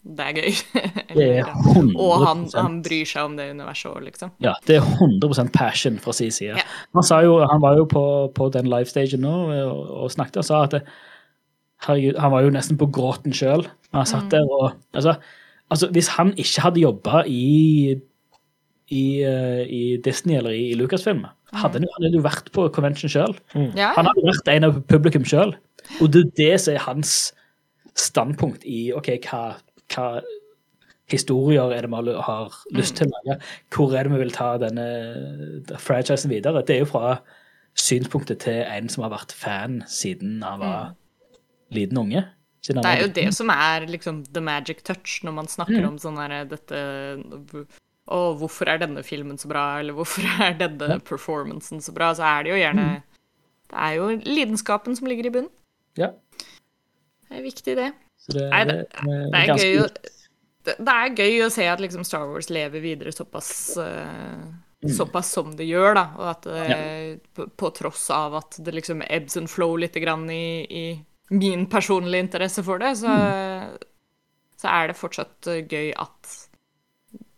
Speaker 1: det er gøy.
Speaker 2: Det er
Speaker 1: Eller-
Speaker 2: 100
Speaker 1: og han, han bryr seg om det universet òg, liksom.
Speaker 2: Ja, det er 100 passion fra sin side.
Speaker 1: Ja.
Speaker 2: Han, sa jo, han var jo på, på den livestagen nå og, og snakket og sa at det, herregud, han var jo nesten på gråten sjøl. Han satt der og altså, altså, hvis han ikke hadde jobba i, i, eh, i Disney eller i, i Lucasfilm, hadde han, han hadde jo vært på convention sjøl.
Speaker 1: Ja,
Speaker 2: Han hadde vært en av publikum sjøl. Og det er det som er hans standpunkt i OK, hva, hva historier er det vi har lyst til å lage? Hvor er det vi vil ta denne franchisen videre? Det er jo fra synspunktet til en som har vært fan siden han var liten unge.
Speaker 1: Det er jo det som er liksom the magic touch når man snakker om sånn her dette Å, hvorfor er denne filmen så bra, eller hvorfor er denne performancen så bra? Så er det jo gjerne Det er jo lidenskapen som ligger i bunnen.
Speaker 2: Ja,
Speaker 1: Det er viktig, det.
Speaker 2: så det,
Speaker 1: Nei, det,
Speaker 2: det,
Speaker 1: det er
Speaker 2: ganske
Speaker 1: gøy å det, er gøy å se at liksom Star Wars lever videre såpass eh, Såpass som det gjør, da. Og at det, på, på tross av at det liksom ebbs and flow litt grann i, i min personlige interesse for det, så, så er det fortsatt gøy at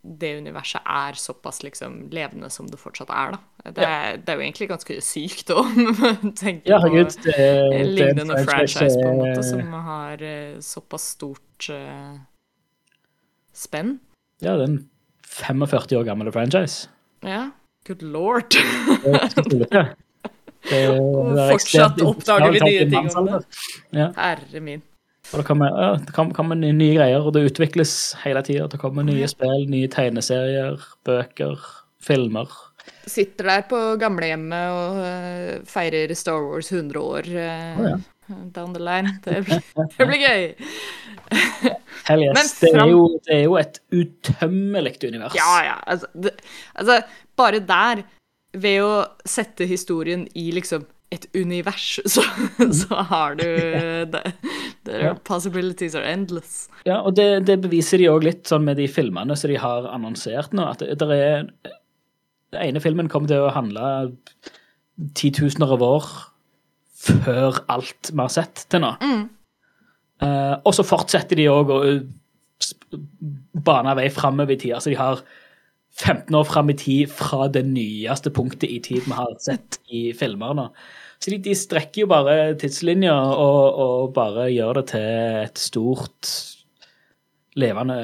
Speaker 1: det universet er såpass liksom levende som det fortsatt er, da. Det, er, det er jo egentlig ganske sykt å tenke
Speaker 2: Ja, herregud.
Speaker 1: på
Speaker 2: Det, er- det
Speaker 1: lignende franchise på en måte som har eh, såpass stort uh, spenn.
Speaker 2: Ja, det er en 45 år gammel franchise.
Speaker 1: Ja. Good lord. Og fortsatt oppdager vi nye ting om.
Speaker 2: Ja,
Speaker 1: Herre min.
Speaker 2: og det kommer, ja, det kommer, nye- greier, og det utvikles hele tida. Det kommer nye spill, nye tegneserier, bøker, filmer.
Speaker 1: Sitter der på gamlehjemmet og eh, feirer Star Wars 100 år
Speaker 2: Å, ja.
Speaker 1: down the line. Det blir, det blir gøy.
Speaker 2: Hell yes.
Speaker 1: Men
Speaker 2: det, er jo, det er jo et utømmelig univers.
Speaker 1: Ja, ja. Altså, det, altså, bare der, ved å sette historien i liksom et univers, så, så har du det, the
Speaker 2: Ja.
Speaker 1: Possibilities are endless.
Speaker 2: Ja, og det, det beviser de òg litt sånn med de filmene som de har annonsert nå. At det, det er Den ene filmen kommer til å handle titusener av år før alt vi har sett til nå. Eh, og så fortsetter de òg å uh, bane vei framover i tida. Så de har 15 år fram i tid fra det nyeste punktet i tid vi har sett i filmer nå. Så de, de strekker jo bare tidslinja og, og bare gjør det til et stort, levende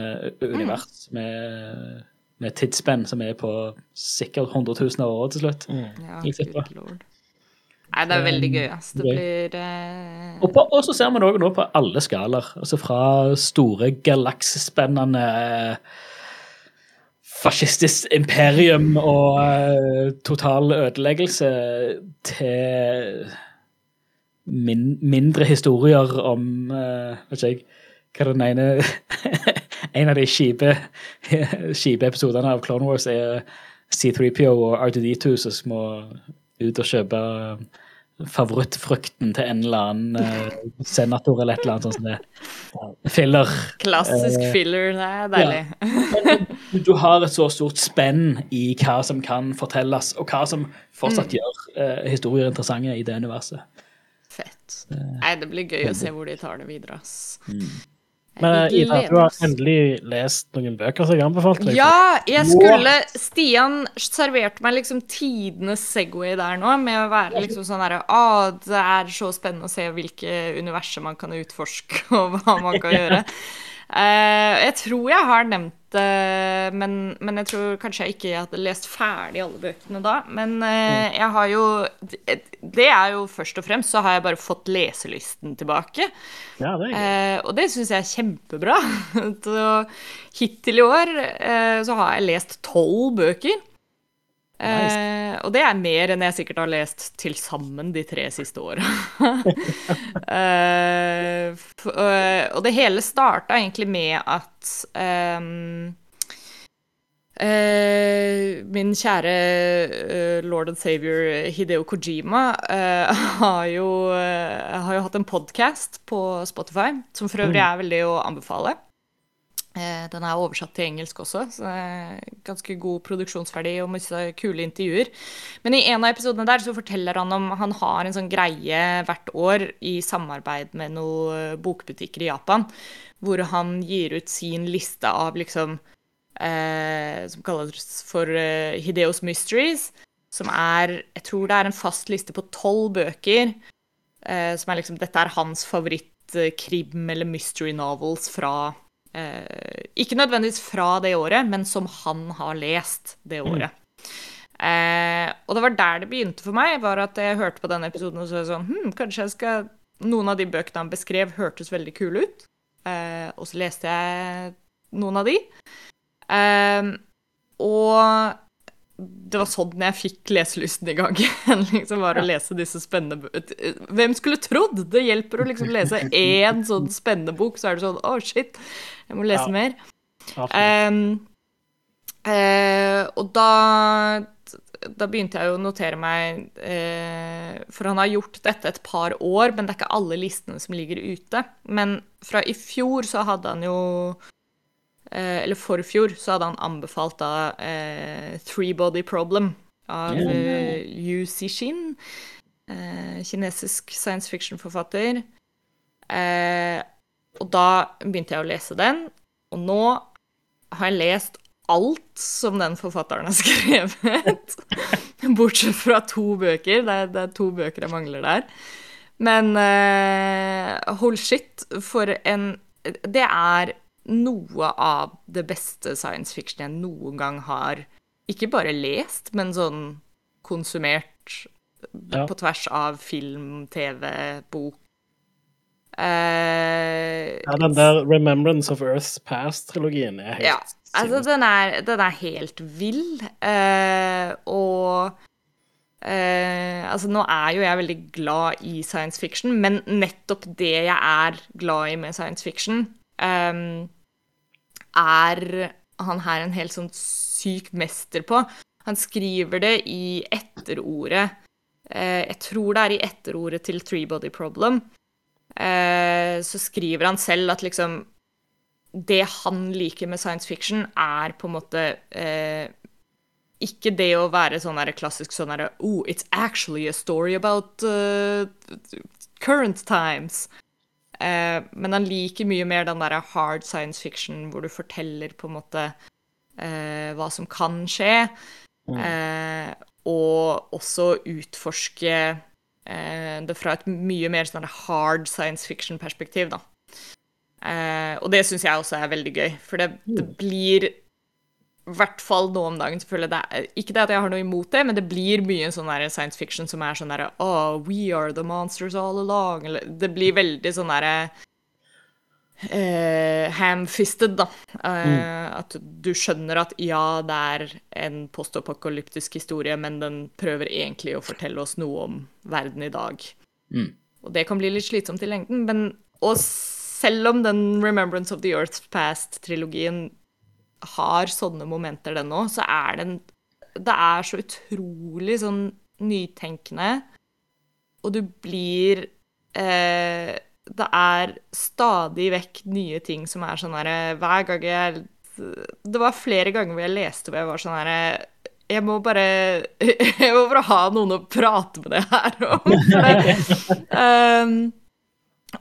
Speaker 2: univers med, med tidsspenn som er på sikkert 100 000 av år til slutt.
Speaker 1: Ja,
Speaker 2: Gikk
Speaker 1: good lord. Nei, det er veldig gøy, ass. Det blir uh...
Speaker 2: Og, på, og så ser man det også nå på alle skalaer. Altså fra store galaksespennende eh, fascistisk imperium og uh, total ødeleggelse til min, mindre historier om uh, Vet ikke jeg hva den ene En av de kjipe kjipe episodene av Clone Wars er C3PO og R2D2 som må ut og kjøpe favorittfrukten til en eller annen uh, senator eller et eller annet sånt som det. Filler.
Speaker 1: klassisk
Speaker 2: uh,
Speaker 1: filler. Det er deilig.
Speaker 2: Du, du har et så stort spenn i hva som kan fortelles, og hva som fortsatt gjør uh, historier interessante i det universet.
Speaker 1: Fett. Nei, det blir gøy å se hvor de tar det videre, ass.
Speaker 3: Men eh, Ida, du har endelig lest noen bøker som jeg anbefalte deg.
Speaker 1: Ja, jeg skulle Stian serverte meg liksom tidenes Segway der nå, med å være liksom sånn herre Å, det er så spennende å se hvilke universer man kan utforske, og hva man kan gjøre. Eh, jeg tror jeg har nevnt det, men, men jeg tror kanskje jeg ikke hadde lest ferdig alle bøkene da. Men eh, jeg har jo det, er jo først og fremst så har jeg bare fått leselysten tilbake.
Speaker 3: Ja, det.
Speaker 1: Eh, og det syns jeg er kjempebra. så hittil i år eh, så har jeg lest tolv bøker. Eh, og det er mer enn jeg sikkert har lest til sammen de tre siste åra. eh, øh, og det hele starta egentlig med at ehm, eh, min kjære eh, lord and savior Hideo Kojima eh, har, jo, eh, har jo hatt en podkast på Spotify, som for øvrig er veldig å anbefale. Eh, Den er oversatt til engelsk også, så det er ganske god produksjonsverdi og masse kule intervjuer. Men i en av episodene der så forteller han om han har en sånn greie hvert år i samarbeid med noen bokbutikker i Japan, hvor han gir ut sin liste av liksom eh, Som kalles for eh, Hideos Mysteries. Som er Jeg tror det er en fast liste på tolv bøker. Eh, som er liksom Dette er hans favoritt-krim- eller mystery novels fra eh, Ikke nødvendigvis fra det året, men som han har lest det året. Eh, og det var der det begynte for meg, var at jeg hørte på denne episoden og så sånn hm, Kanskje jeg skal Noen av de bøkene han beskrev, hørtes veldig kule ut. Eh, og så leste jeg noen av de. Eh, og det var sånn jeg fikk leselysten i gang igjen. liksom var å lese disse spennende bø- Hvem skulle trodd? Det hjelper å liksom lese én sånn spennende bok, så er det sånn Å, shit, jeg må lese
Speaker 3: Ja.
Speaker 1: mer. Um, eh, og da da begynte jeg å notere meg eh, For han har gjort dette et par år, men det er ikke alle listene som ligger ute. Men fra i fjor så hadde han jo eh, Eller forfjor så hadde han anbefalt da eh, Three Body Problem av eh, Yu Zixin. Eh, kinesisk science fiction-forfatter. Eh, og da begynte jeg å lese den, og nå har jeg lest alt som den forfatteren har skrevet. Bortsett fra to bøker. Det er, det er to bøker jeg mangler der. Men uh, hold shit, for en Det er noe av det beste science fiction jeg noen gang har ikke bare lest, men sånn konsumert
Speaker 3: Ja.
Speaker 1: på tvers av film, TV, bok. Uh,
Speaker 3: Ja, den der Remembrance of Earth's Past-trilogien er helt
Speaker 1: ja, altså den er, den er helt vill. Uh, og uh, Altså, nå er jo jeg veldig glad i science fiction, men nettopp det jeg er glad i med science fiction, eh, er han her en helt sånn syk mester på. Han skriver det i etterordet. Eh, jeg tror det er i etterordet til Three Body Problem. Eh, så skriver han selv at liksom Det han liker med science fiction, er på en måte eh, ikke det å være sånn der klassisk sånn derre Oh, it's actually a story about uh, current times. Eh, men han liker mye mer den derre hard science fiction hvor du forteller på en måte eh, hva som kan skje. Eh, og også utforske eh, det fra et mye mer sånn hard science fiction-perspektiv, da. Eh, og det syns jeg også er veldig gøy, for det, det blir i hvert fall nå om dagen, selvfølgelig. Det er, ikke det at jeg har noe imot det, men det blir mye sånn der science fiction som er sånn derre Oh, we are the monsters all along. Eller det blir veldig sånn derre uh, ham-fisted, da. Eh, At du skjønner at ja, det er en postapokalyptisk historie, men den prøver egentlig å fortelle oss noe om verden i dag.
Speaker 2: Mm.
Speaker 1: Og det kan bli litt slitsomt i lengden, men Og selv om den Remembrance of the Earth's Past-trilogien har sånne momenter, den òg, så er den Det er så utrolig sånn nytenkende, og du blir eh, Det er stadig vekk nye ting som er sånn herre Hver gang jeg Det var flere ganger hvor jeg leste hvor jeg var sånn herre jeg må bare Jeg må bare ha noen å prate med det her om. Um,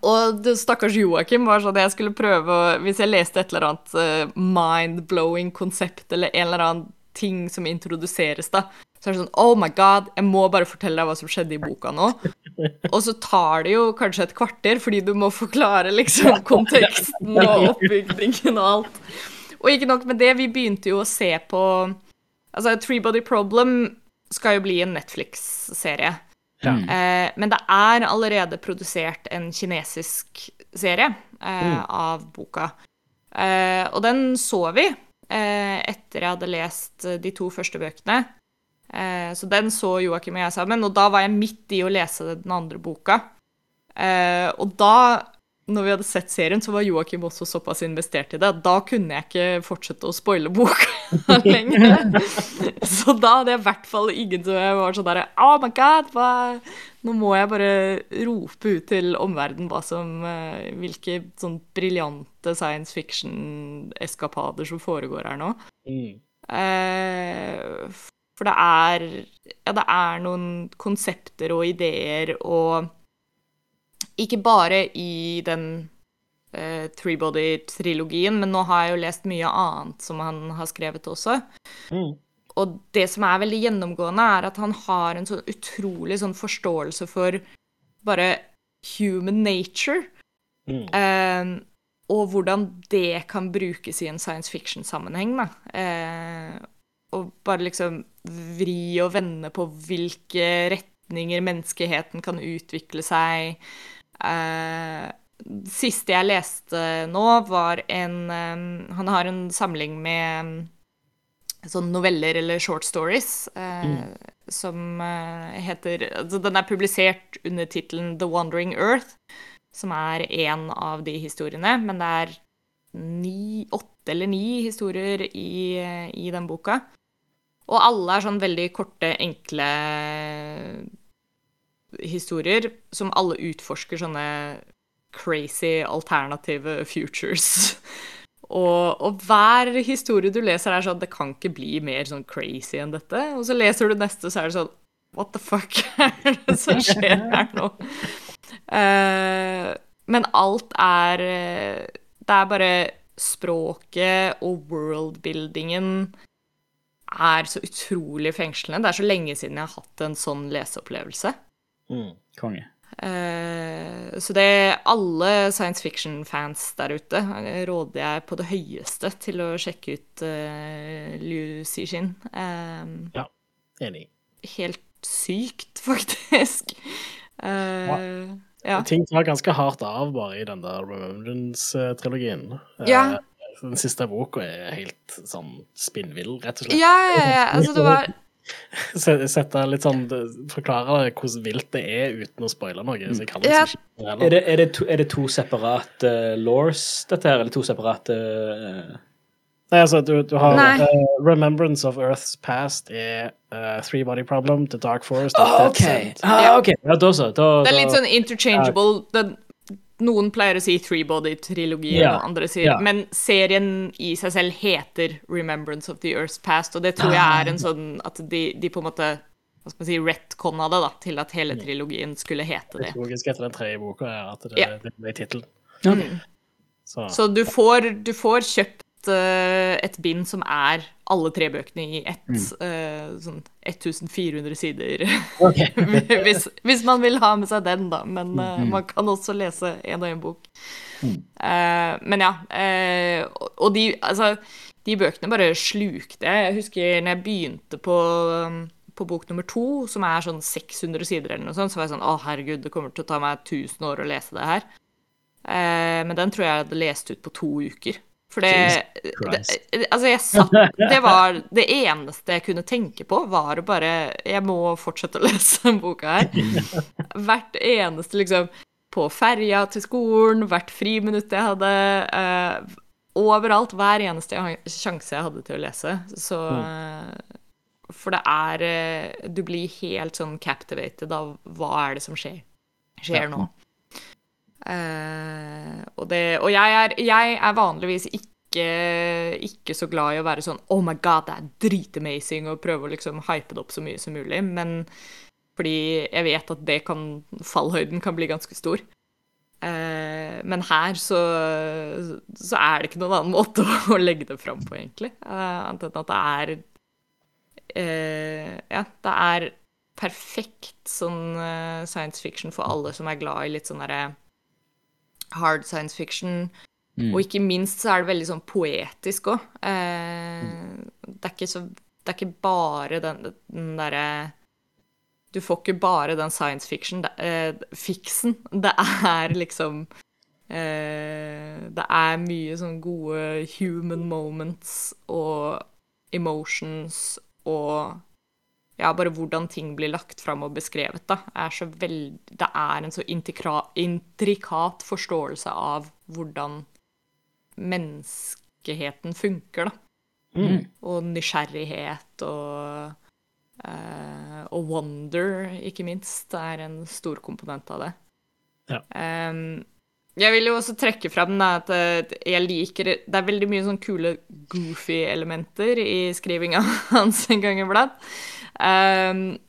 Speaker 1: og det, stakkars Joakim var sånn at jeg skulle prøve å Hvis jeg leste et eller annet eh, mind-blowing konsept eller en eller annen ting som introduseres, da, så er det sånn Oh my god, jeg må bare fortelle deg hva som skjedde i boka nå. Og så tar det jo kanskje et kvarter, fordi du må forklare liksom konteksten og oppbygningen og alt. Og ikke nok med det, vi begynte jo å se på Altså, Three Body Problem skal jo bli en Netflix-serie.
Speaker 3: Ja.
Speaker 1: Eh, men det er allerede produsert en kinesisk serie eh, av boka. Eh, og den så vi eh, etter jeg hadde lest eh, de to første bøkene. Eh, så den så Joakim og jeg sammen, og da var jeg midt i å lese den andre boka. Eh, og da, når vi hadde sett serien, så var Joakim også såpass investert i det at da kunne jeg ikke fortsette å spoile boka lenger. så da hadde jeg i hvert fall ingen som var sånn derre Oh my god, hva Nå må jeg bare rope ut til omverdenen hva som eh, Hvilke sånn briljante science fiction-eskapader som foregår her nå.
Speaker 3: Mm.
Speaker 1: Eh, for det er Ja, det er noen konsepter og ideer og Ikke bare i den uh, Threebody-trilogien, men nå har jeg jo lest mye annet som han har skrevet også.
Speaker 3: Mm.
Speaker 1: Og det som er veldig gjennomgående, er at han har en sånn utrolig sånn forståelse for bare human nature.
Speaker 3: Mm.
Speaker 1: Eh, og hvordan det kan brukes i en science fiction-sammenheng, da. Eh, og bare liksom vri og vende på hvilke retninger menneskeheten kan utvikle seg. Eh, siste jeg leste nå, var en um, Han har en samling med sånn noveller eller short stories eh, som uh, heter altså Den er publisert under tittelen The Wandering Earth, som er én av de historiene, men det er ni, åtte eller ni historier i, i den boka. Og alle er sånn veldig korte, enkle historier som alle utforsker sånne crazy alternative futures. Og, og, hver historie du leser, er sånn Det kan ikke bli mer sånn crazy enn dette. Og så leser du neste, så er det sånn What the fuck er det som skjer her nå? Uh, men alt er eh, Det er bare språket og worldbuildingen er så utrolig fengslende. Det er så lenge siden jeg har hatt en sånn leseopplevelse.
Speaker 3: Mm.
Speaker 2: Konge.
Speaker 1: Eh, så det er alle science fiction-fans der ute eh, råder jeg på det høyeste til å sjekke ut uh, Liu Cixin. Eh,
Speaker 3: Enig.
Speaker 1: helt sykt, faktisk. Eh, ja.
Speaker 3: Ting tar ganske hardt av bare i den der Remembrance-trilogien. Eh,
Speaker 1: Ja.
Speaker 3: Den siste boka er helt sånn spinnvill, rett og slett.
Speaker 1: ja, ja, ja. Altså, det var
Speaker 3: Sette litt sånn Forklare hvordan vilt det er uten å spoile noe. Så jeg kan
Speaker 1: Ja.
Speaker 3: liksom ikke
Speaker 2: Er det, er det, to, er det to separate uh, laws, dette her, eller to separate uh,
Speaker 3: Nei, altså, du, du har eh, Remembrance of Earth's Past er eh, Three Body Problem, The Dark Forest
Speaker 2: Oh,
Speaker 3: okay.
Speaker 2: OK! Ah, ok. Ja, da så. Da,
Speaker 1: Det er litt sånn interchangeable. Den, noen pleier å si three-body-trilogien,
Speaker 2: yeah.
Speaker 1: og andre sier
Speaker 2: yeah.
Speaker 1: Men serien i seg selv heter Remembrance of the Earth's Past, og det tror jeg er en sånn at de, de på en måte hva skal man si, retconna det da, til at hele trilogien skulle hete det.
Speaker 3: Logisk etter den tredje boka er at det,
Speaker 1: yeah.
Speaker 3: det ble tittelen.
Speaker 2: Ok.
Speaker 3: Så,
Speaker 1: Så du får, du får kjøpt et bind som er alle tre bøkene i ett Mm. sånn 1400 sider.
Speaker 2: Okay.
Speaker 1: hvis, hvis man vil ha med seg den, da. Men eh, man kan også lese en og en bok. Mm. men ja. eh, og- og de, altså, de bøkene bare slukte jeg. Jeg husker når jeg begynte på, um, på bok nummer to, som er sånn 600 sider eller noe sånt, så var jeg sånn Å, herregud, det kommer til å ta meg 1000 år å lese det her. Eh, men den tror jeg jeg hadde lest ut på to uker. For det, det Altså, jeg satt Det var det eneste jeg kunne tenke på, var å bare Jeg må fortsette å lese den boka her. Hvert eneste, liksom På ferja til skolen, hvert friminutt jeg hadde. uh, overalt. Hver eneste sjanse jeg hadde til å lese. Så uh, For det er uh, Du blir helt sånn captivated av hva er det som skjer, skjer nå. Eh, og, det, og jeg, er, jeg er vanligvis ikke, ikke så glad i å være sånn Oh my god, det er dritamazing, og prøve å liksom hype det opp så mye som mulig. Men fordi jeg vet at det kan Fallhøyden kan bli ganske stor. Uh, men her så, så er det ikke noen annen måte å legge det fram på, egentlig. Annet enn at det er Ja, det er perfekt sånn science fiction for alle som er glad i litt sånn derre hard science fiction.
Speaker 2: Mm.
Speaker 1: Og ikke minst så er det veldig sånn poetisk òg. Eh, det ikke så Det er ikke bare den, den derre Du får ikke bare den science fiction, det, eh, fiksen. Det er liksom eh, Det er mye sånn gode human moments og emotions og ja, bare hvordan ting blir lagt fram og beskrevet, da, er så veld... Det er en så intrikat forståelse av hvordan menneskeheten funker, da.
Speaker 3: Mm.
Speaker 1: Og nysgjerrighet og Uh, Og wonder, ikke minst, er en stor komponent av det.
Speaker 3: Ja.
Speaker 1: Um, jeg vil jo også trekke fram da, at jeg liker Det er veldig mye sånn kule goofy elementer i skrivinga hans en gang iblant. Um,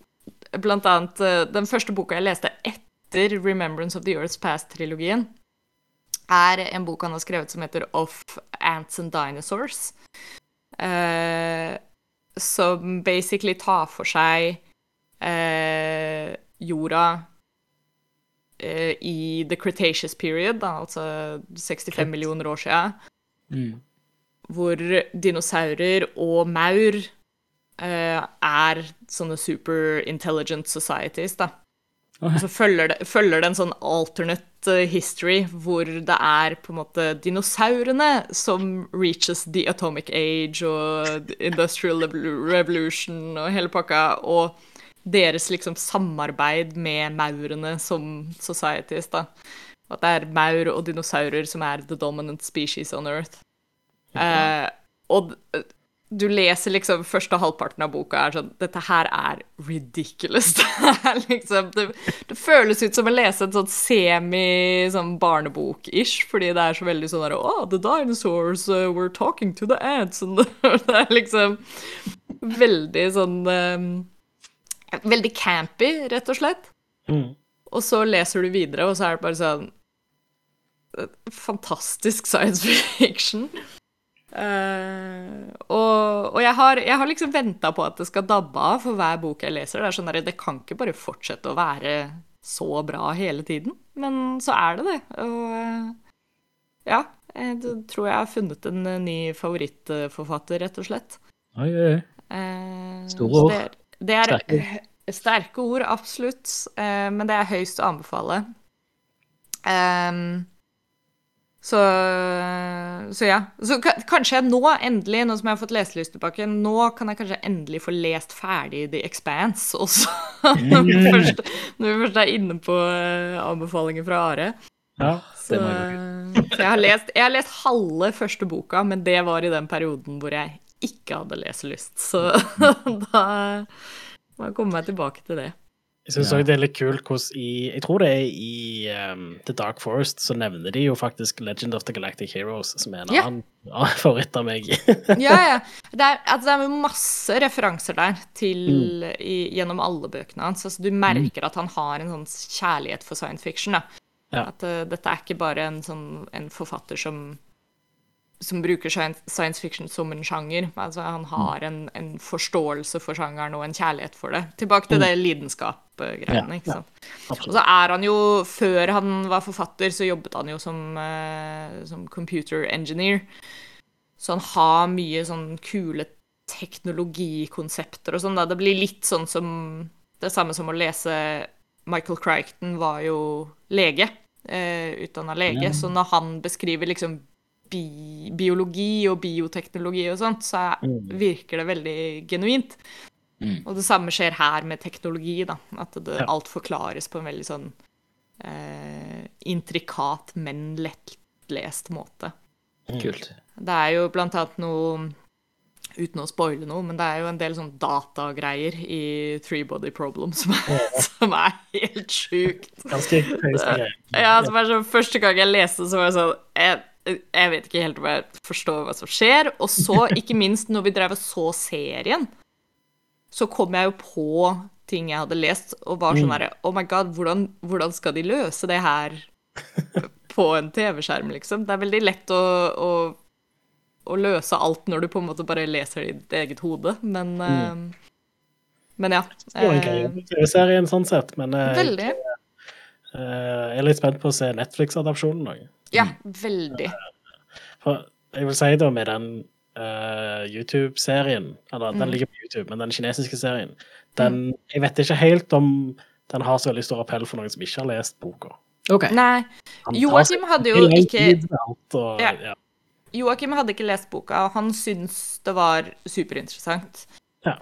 Speaker 1: blant annet eh, den første boka jeg leste etter 'Remembrance of the Earth's Past'-trilogien, er en bok han har skrevet som heter 'Of Ants and Dinosaurs'. Uh, som basically tar for seg uh, jorda i the Cretaceous period, da, altså 65 millioner år siden
Speaker 2: Mm.
Speaker 1: hvor dinosaurer og maur er sånne super intelligent societies, da. Og så følger det, følger det en sånn alternate eh, history hvor det er på en måte dinosaurene som reaches the atomic age og industrial revolution og hele pakka, og deres liksom samarbeid med maurene som societies, da. At det er maur og dinosaurer som er the dominant species on earth. Eh, og du leser liksom første halvparten av boka er sånn Dette her er ridiculous. Det er liksom Det, det føles ut som å lese en sånn semi sånn barnebok-ish, fordi det er så veldig sånn der Oh, the dinosaurs uh, were talking to the ants. Og det er liksom veldig sånn um, Veldig campy, rett og slett.
Speaker 3: Mm.
Speaker 1: Og så leser du videre, og så er det bare sånn fantastisk science fiction. Uh, og, og jeg, har, jeg, har, liksom venta på at det skal dabbe av for hver bok jeg leser. Det er sånn der, det kan ikke bare fortsette å være så bra hele tiden. Men så er det det. Og uh, ja, jeg tror jeg har funnet en ny favorittforfatter, rett og slett.
Speaker 2: Oi, oi, oi. Store ord.
Speaker 1: Det er, det er sterke. sterke. ord, absolutt. men det er høyst å anbefale. Um, så, så, ja. Så kanskje jeg nå, endelig, nå som jeg har fått leselyst tilbake, nå kan jeg kanskje endelig få lest ferdig The Expanse også. når, vi først, når, vi først, er inne på uh, anbefalinger fra Are.
Speaker 2: Ja,
Speaker 1: så, så jeg, har lest, jeg har lest halve første boka, men det var i den perioden hvor jeg ikke hadde leselyst. Så da må jeg komme meg tilbake til det.
Speaker 3: Jeg syns òg det er litt kult hvordan i Jeg tror det er i um, The Dark Forest, så nevner de jo faktisk Legend of the Galactic Heroes, som er en
Speaker 1: ja.
Speaker 3: annen favoritt av meg.
Speaker 1: ja, ja. Det er, altså, det er masse referanser der til, mm. i, gjennom alle bøkene hans. Altså, du merker at han har en sånn kjærlighet for science fiction. Da. Ja. At uh, dette er ikke bare en, sånn, en forfatter som som bruker science fiction som en sjanger. Altså, han har en, en, forståelse for sjangeren og en kjærlighet for det. Tilbake til mm. det lidenskap-greiene. ikke sant? Og så er han jo Før han var forfatter, så jobbet han jo som, uh, som computer engineer. Så han har mye sånn kule teknologikonsepter og sånn. Det blir litt sånn som det samme som å lese Michael Crichton var jo lege. Uh, utdanna lege. Så når han beskriver liksom bi biologi og bioteknologi og sånt, så mm. virker det veldig genuint. Mm. Og det samme skjer her med teknologi, da. At det, ja. alt forklares på en veldig sånn eh, intrikat, men lettlest måte.
Speaker 2: Mm. Kult.
Speaker 1: Det er jo blant annet noe Uten å spoile noe, men det er jo en del sånn datagreier i Three Body Problem som er, som er helt sjukt.
Speaker 3: Ganske høyeste
Speaker 1: Ja, som er sånn Første gang jeg leste, så var det sånn jeg, vet ikke helt om jeg forstår hva som skjer. Og så, ikke minst, når vi drev og så serien, så kom jeg jo på ting jeg hadde lest, og var sånn mm. herre Oh my god, hvordan, hvordan, skal de løse det her på en TV-skjerm, liksom? Det er veldig lett å, å, å, løse alt når du på en måte bare leser det i ditt eget hode, men mm. uh, Men ja.
Speaker 3: Greie TV-serien sånn sett, men uh,
Speaker 1: Veldig.
Speaker 3: Uh, jeg er litt spent på å se Netflix-adopsjonen òg.
Speaker 1: Ja, veldig.
Speaker 3: For jeg vil si da med den uh, YouTube-serien, eller den mm. ligger på YouTube, men den kinesiske serien, den mm. Jeg vet ikke helt om den har så veldig stor appell for noen som ikke har lest boka.
Speaker 2: Okay.
Speaker 1: Nei. Joakim hadde jo ikke
Speaker 3: og, ja. ja.
Speaker 1: Joakim hadde ikke lest boka, og han syntes det var superinteressant.
Speaker 3: Ja.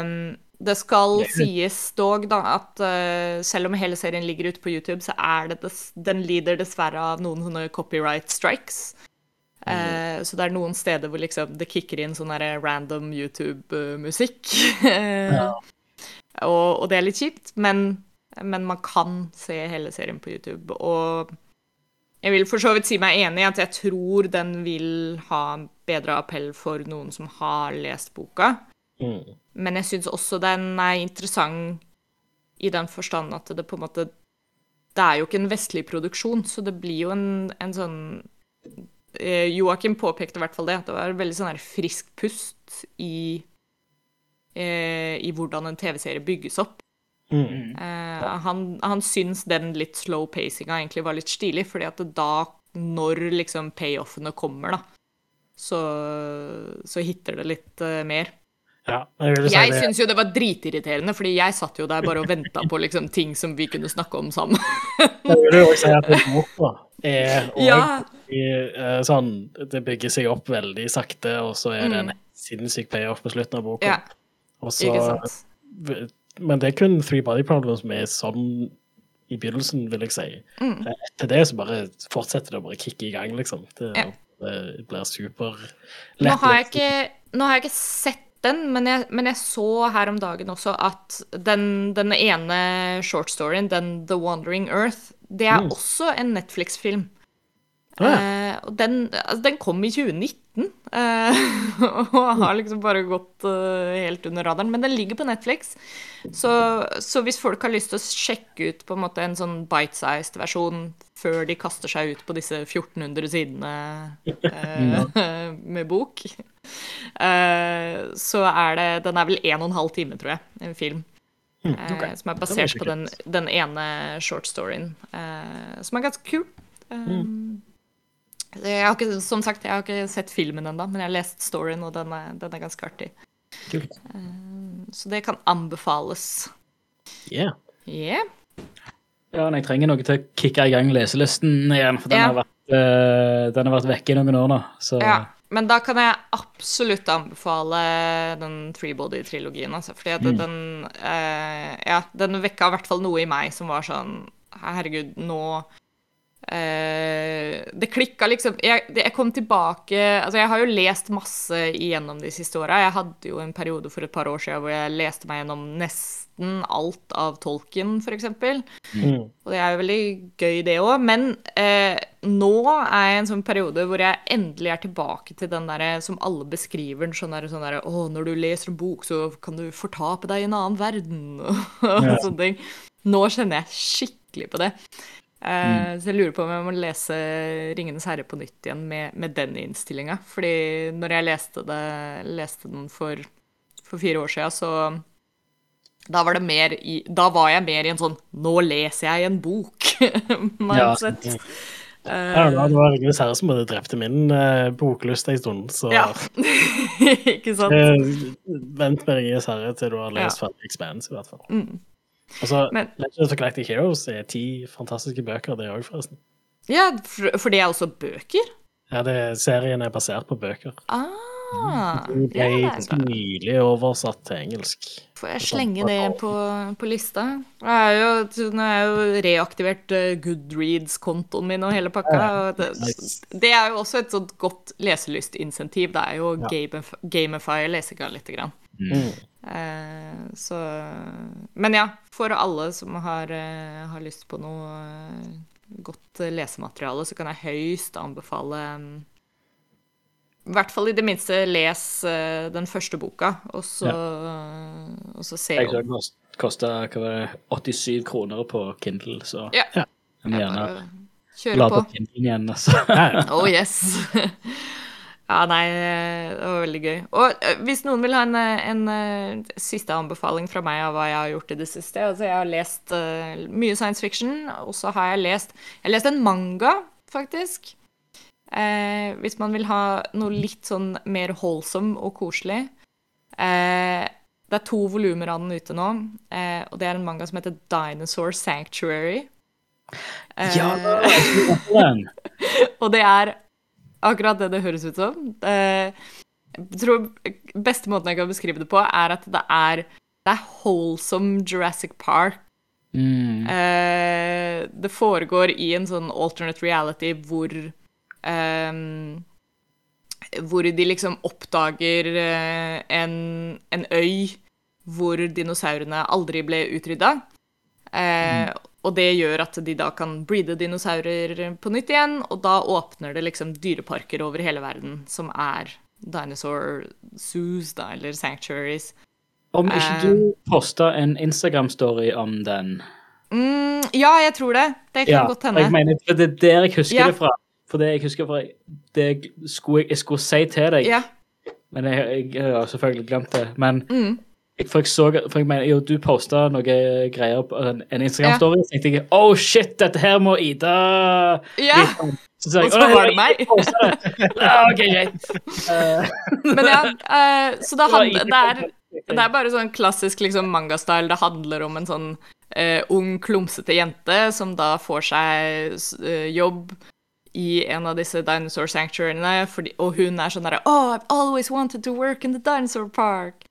Speaker 1: Um, det skal sies dog da at uh, selv om hele serien ligger ute på YouTube, så er det des den lider dessverre av noen sånne copyright strikes. Uh, Så det er noen steder hvor liksom det kicker inn sånn random YouTube-musikk. ja. og, og, det er litt kjipt, men, men, man kan se hele serien på YouTube. Og jeg vil for så vidt si meg enig i at jeg tror den vil ha bedre appell for noen som har lest boka.
Speaker 3: Mm.
Speaker 1: Men jeg syns også den er interessant i den forstand at det på en måte Det er jo ikke en vestlig produksjon, så det blir jo en, en sånn eh, Joakim påpekte i hvert fall det, at det var veldig sånn frisk pust i, eh, i hvordan en TV-serie bygges opp.
Speaker 3: Mm.
Speaker 1: Eh, han, han syns den litt slow pacinga egentlig var litt stilig, fordi at da, når liksom payoffene kommer, da, så, så hitter det litt uh, mer.
Speaker 3: Ja, jeg
Speaker 1: jeg syns jo det var dritirriterende, fordi jeg satt jo der bare og venta på liksom, ting som vi kunne snakke om sammen.
Speaker 3: jeg vil jo si at boka er også,
Speaker 1: ja.
Speaker 3: i, uh, sånn Det bygger seg opp veldig sakte, og så er det en mm. sinnssyk payoff på slutten av boka.
Speaker 1: Ja.
Speaker 3: Også, sant. Men det er kun Three Body Problems som er sånn i begynnelsen, vil jeg si.
Speaker 1: Mm.
Speaker 3: Etter det så bare fortsetter det å bare kicke i gang, liksom. Det,
Speaker 1: ja.
Speaker 3: det blir
Speaker 1: superlett. Nå har jeg ikke, nå har jeg ikke sett den, men jeg, men jeg, så her om dagen også at den, den ene shortstoryen, den The Wandering Earth, det er mm. også en Netflix-film. Eh, og den, altså, den kom i 2019, eh, og har liksom bare gått eh, helt under radaren. Men den ligger på Netflix, så, så hvis folk har lyst til å sjekke ut på en en sånn bite-sized versjon før de kaster seg ut på disse 1400 sidene eh, med bok, eh, så er det Den er vel en og en halv time, tror jeg, en film. eh, som er basert på den, den ene short storyen, eh, som er ganske kul. Um, ikke, som sagt, jeg har ikke sett filmen ennå, men jeg har lest storyen, og den er, den er ganske artig.
Speaker 3: Kult.
Speaker 1: Um, så det kan anbefales.
Speaker 3: Yeah.
Speaker 1: Yeah.
Speaker 2: Ja, men jeg trenger noe til å kicke i gang leselisten igjen, for den,
Speaker 1: yeah.
Speaker 2: har, vært, eh, den har vært vekke i noen år nå. Så
Speaker 1: Ja, men da kan jeg absolutt anbefale den Threebody-trilogien, altså. Fordi at den eh, Ja, den vekka i hvert fall noe i meg som var sånn Herregud, nå eh, Det klikka liksom jeg, det- jeg kom tilbake Altså, jeg har jo lest masse igjennom de siste åra. Jeg hadde jo en periode for et par år siden hvor jeg leste meg gjennom nesten alt av Tolkien, for eksempel.
Speaker 3: Mm.
Speaker 1: Og det er jo veldig gøy, det òg. Men eh, nå er jeg i en sånn periode hvor jeg endelig er tilbake til den derre som alle beskriver. Sånn derre sånn der, Å, når du leser en bok, så kan du fortape deg i en annen verden. Og sånne ting. Nå kjenner jeg skikkelig på det. Eh, Så jeg lurer på om jeg må lese 'Ringenes herre' på nytt igjen med, med den innstillinga. Fordi når jeg leste, det, leste den for, for fire år siden, så da var det mer i Da var jeg mer i en sånn 'nå leser jeg en bok'-mindset.
Speaker 3: Ja, det var- det var Ringenes herre som hadde drept min uh, boklyst en stund, så
Speaker 1: Ja. Ikke sant?
Speaker 3: eh, vent med Ringenes herre til du har lest
Speaker 1: Ja.
Speaker 3: ferdig Expanse, i hvert fall.
Speaker 1: Mm.
Speaker 3: Altså,
Speaker 1: Men-
Speaker 3: Legends of Galactic Heroes er ti fantastiske bøker, det òg, forresten.
Speaker 1: Ja, for, for det er også bøker?
Speaker 3: Ja, det, serien er basert på bøker.
Speaker 1: Ah,
Speaker 3: Ah,
Speaker 1: ja,
Speaker 3: ble
Speaker 1: det er bra.
Speaker 3: nylig oversatt til engelsk.
Speaker 1: Får jeg slenge det på, på lista? Nå har jeg jo reaktivert eh, Goodreads-kontoen min og hele pakka. Og det, det er jo også et sånt godt leselystinsentiv. Det er jo
Speaker 3: Ja.
Speaker 1: gamify lesinga lite grann.
Speaker 3: Mm.
Speaker 1: Eh, så Men ja, for alle som har, eh, har lyst på noe eh, godt lesemateriale, så kan jeg høyst anbefale mm, I hvert fall i det minste les den første boka, og så, og så se
Speaker 2: Jeg
Speaker 1: om
Speaker 2: det kost- kosta hva var det, 87 kroner på Kindle, så
Speaker 1: Ja.
Speaker 3: Ja.
Speaker 2: jeg må gjerne
Speaker 1: Kjøre
Speaker 2: la
Speaker 1: på.
Speaker 2: på Kindle igjen. Altså.
Speaker 1: Oh yes. Ja, nei, det var veldig gøy. Og eh, hvis noen vil ha en, eh, en eh, siste anbefaling fra meg av hva jeg har gjort i det siste altså Jeg har lest uh, mye science fiction, og så har jeg lest Jeg har lest en manga, faktisk. Eh, hvis man vil ha noe litt sånn mer holdsom og koselig. Eh, det er to volumer av den ute nå, eh, og det er en manga som heter Dinosaur Sanctuary.
Speaker 2: Ja, det
Speaker 1: og det er akkurat det det høres ut som. Eh, Jeg tror beste måten jeg kan beskrive det på, er at det er, det er wholesome Jurassic Park.
Speaker 2: Mm.
Speaker 1: Eh, det foregår i en sånn alternate reality hvor eh, Hvor de liksom oppdager eh, en, en øy hvor dinosaurene aldri ble utrydda. Eh, Og det gjør at de da kan breede dinosaurer på nytt igjen, og da åpner det liksom dyreparker over hele verden som er dinosaur zoos, da, eller sanctuaries.
Speaker 2: Om ikke
Speaker 1: Eh.
Speaker 2: du posta en Instagram-story om den
Speaker 1: Mm, ja, jeg tror det. Det kan godt hende.
Speaker 2: Jeg mener, det er der jeg husker
Speaker 1: Ja.
Speaker 2: det fra. For det jeg husker fra det skulle, jeg skulle si til deg,
Speaker 1: Ja.
Speaker 2: men jeg, jeg, har selvfølgelig glemt det. Men
Speaker 1: Mm.
Speaker 2: For jeg så For jeg mener, jo, du posta noe greier på en, en Instagram-story, så tenkte jeg oh shit, dette her må Ida
Speaker 1: ja.
Speaker 2: Så sa jeg,
Speaker 1: Og så var det meg.
Speaker 2: OK, greit.
Speaker 1: Men ja, uh, så det, hand, det, er, det er bare sånn klassisk liksom, manga-style. Det handler om en sånn uh, ung, klumsete jente som da får seg eh, jobb i en av disse dinosaur sanctuaryene, og hun er sånn derre Oh, I've always wanted to work in the dinosaur park.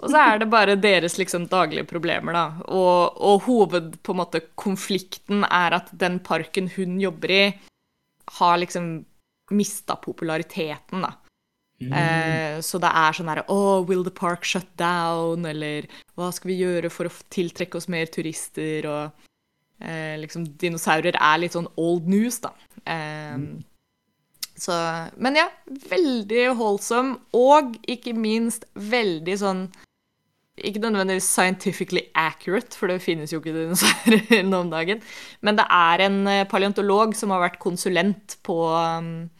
Speaker 1: Og så er det bare deres liksom daglige problemer, da. Og, og hoved, på en måte, konflikten er at den parken hun jobber i, har liksom mista populariteten, da. Eh, så det er sånn herre Oh, will the park shut down? Eller hva skal vi gjøre for å tiltrekke oss mer turister? Og eh, liksom dinosaurer er litt sånn old news, da. Eh, Så, men ja, veldig holdsom, og ikke minst veldig sånn Ikke nødvendigvis scientifically accurate, for det finnes jo ikke dinosaurer nå om dagen. Men det er en eh, paleontolog som har vært konsulent på, um,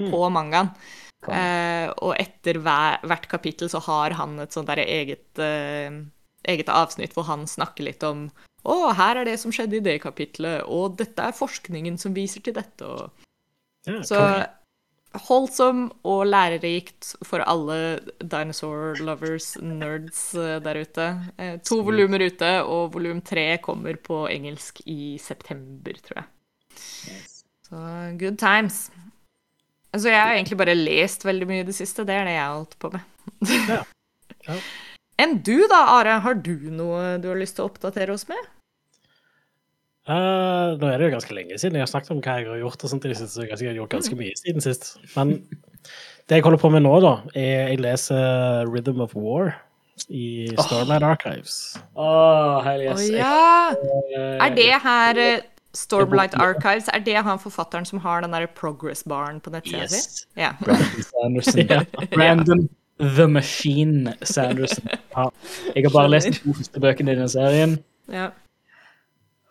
Speaker 1: på mangaen. Eh, og etter hver, hvert kapittel så har han et sånt der eget, eh, eget avsnitt hvor han snakker litt om å, her er det som skjedde i det kapitlet, og dette er forskningen som viser til dette. Og...
Speaker 3: Ja,
Speaker 1: Så
Speaker 3: konge.
Speaker 1: Holdsom og lærerikt for alle dinosaur lovers, nerds eh, der ute. Eh, to volumer ute, og volum tre kommer på engelsk i september, tror jeg. Så good times. Altså, jeg har egentlig bare lest veldig mye i det siste. Det er det jeg har holdt på med. Enn du da, Are? Har du noe du har lyst til å oppdatere oss med?
Speaker 3: Eh, nå er det jo ganske lenge siden jeg har snakket om hva jeg har gjort, og sånt så jeg har gjort ganske mye siden sist. Men det jeg holder på med nå, da, er jeg leser Rhythm of War i Stormlight Archives.
Speaker 2: Å, hell
Speaker 1: Å
Speaker 2: yes.
Speaker 1: ja! Er det her eh, Stormlight Archives? Er det han forfatteren som har den der progress-baren på nettsida si?
Speaker 2: Yes.
Speaker 1: Ja.
Speaker 2: Brandon Sanderson. Brandon The Machine Sanderson.
Speaker 3: Ja.
Speaker 2: Jeg har bare lest de to første bøkene i den serien.
Speaker 1: ja.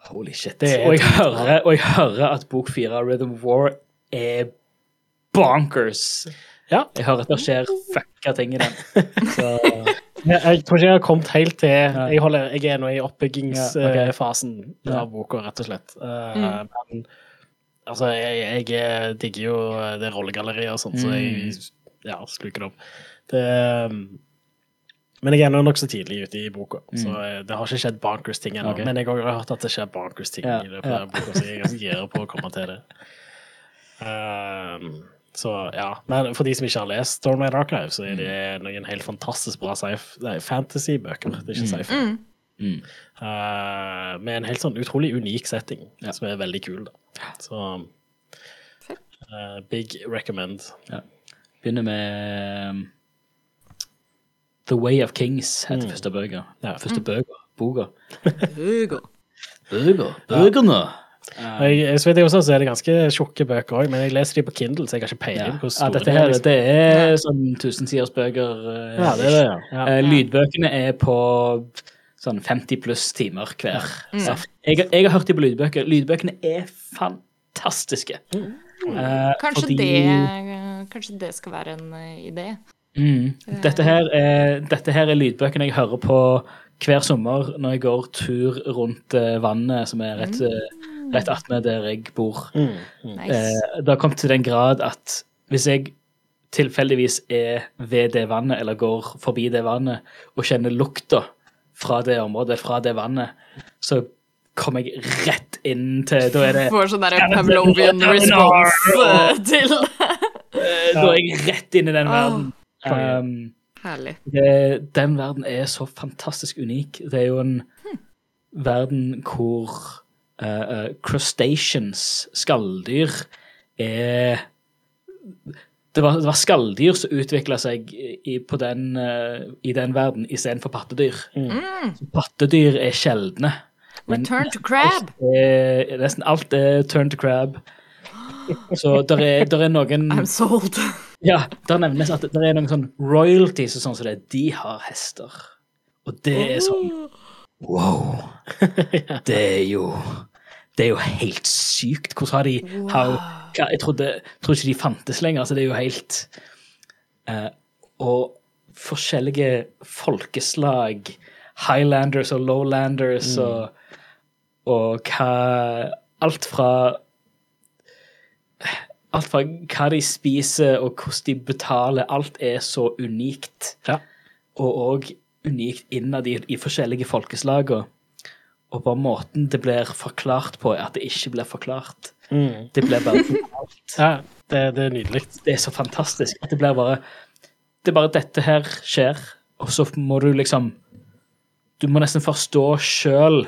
Speaker 2: Holy shit.
Speaker 3: Det er-
Speaker 2: og, jeg hører, og jeg hører at bok fire Rhythm of War er bonkers.
Speaker 3: Ja.
Speaker 2: Jeg hører at det skjer fucka ting i den. Så
Speaker 3: Jeg, jeg tror ikke jeg har kommet helt til Jeg, holder, jeg er nå i oppbyggingsfasen
Speaker 2: Ja.
Speaker 3: av boka, rett og slett. Eh,
Speaker 1: Mm.
Speaker 3: Men altså, jeg, jeg digger jo det rollegalleriet og sånt, så jeg ja, sluker det opp. Det, men jeg er nå nokså tidlig ute i boka, så eh, det har ikke skjedd bonkers ting ennå.
Speaker 2: Okay.
Speaker 3: Men jeg har også hørt at det skjer bonkers ting
Speaker 2: Ja,
Speaker 3: i løpet
Speaker 2: ja.
Speaker 3: boka, så jeg er ganske gira på å komme til det. Um, så ja, men for de som ikke har lest Stormlight Archive, så er det noen helt fantastisk bra fantasy-bøker. Det er ikke sci-fi.
Speaker 2: mm.
Speaker 3: Uh, med en helt sånn utrolig unik setting,
Speaker 2: Ja.
Speaker 3: som er veldig kul. da. Så uh, big recommend.
Speaker 2: begynner med um, The Way of Kings heter
Speaker 3: Mm.
Speaker 2: første bøker.
Speaker 3: Ja.
Speaker 2: Første bøker. Boka. Bøker. Bøkene.
Speaker 3: Ja. Jeg, så jeg også, så er det ganske tjukke bøker òg, men jeg leser de på Kindle, så jeg har ikke
Speaker 2: Ja.
Speaker 3: peiling på hvor
Speaker 2: Ja, dette
Speaker 3: de
Speaker 2: her,
Speaker 3: er. liksom.
Speaker 2: det er sånn tusensidersbøker. eh,
Speaker 3: Ja, det er det, ja. ja.
Speaker 2: Eh, Lydbøkene er på sånn 50 pluss timer hver. Så jeg, jeg har hørt de på lydbøker. Lydbøkene er fantastiske. Eh,
Speaker 1: Kanskje,
Speaker 2: fordi-
Speaker 1: det, kanskje det skal være en eh, idé?
Speaker 2: Mm. Dette, her er, dette her er lydbøkene jeg hører på hver sommer når jeg går tur rundt eh, vannet som er rett, mm. rett attmed der jeg bor.
Speaker 3: Mm, mm.
Speaker 1: Nice.
Speaker 2: Eh, det har kommet til den grad at hvis jeg tilfeldigvis er ved det vannet, eller går forbi det vannet, og kjenner lukta fra det området, fra det vannet, så kommer jeg rett inn til Da er det
Speaker 1: Får sånn der Pavlovian response eh, til
Speaker 2: eh, Da er jeg rett inn i den verden. Um,
Speaker 1: Herlig.
Speaker 2: det, den verden er så fantastisk unik. Det er jo en verden hvor uh, eh, crustaceans, skalldyr, er det var, det var skalldyr som utvikla seg i, på den, uh, i den verden istedenfor pattedyr. Mm. Pattedyr er sjeldne. Men
Speaker 1: Return to crab.
Speaker 2: Er, nesten alt er turn to crab. Så der er, der er noen
Speaker 1: I'm sold.
Speaker 2: Ja, der nevnes at det er noen sånn royalties og sånn som det. De har hester. Og det er sånn Wow. Det er jo Det er jo helt sykt. Hvordan har de hva, Jeg trodde, tror ikke de fantes lenger. Så det er jo helt uh, Og forskjellige folkeslag, highlanders og lowlanders og, og hva Alt fra Alt fra hva de spiser og hvordan de betaler, alt er så unikt.
Speaker 3: Ja.
Speaker 2: Og òg unikt innad i, i forskjellige folkeslagene. Og bare måten det blir forklart på, er at det ikke blir forklart.
Speaker 3: Mm.
Speaker 2: Det blir bare forklart.
Speaker 3: Ja, det, det er nydelig.
Speaker 2: Det er så fantastisk. at Det blir bare Det er bare dette her skjer, og så må du liksom Du må nesten forstå sjøl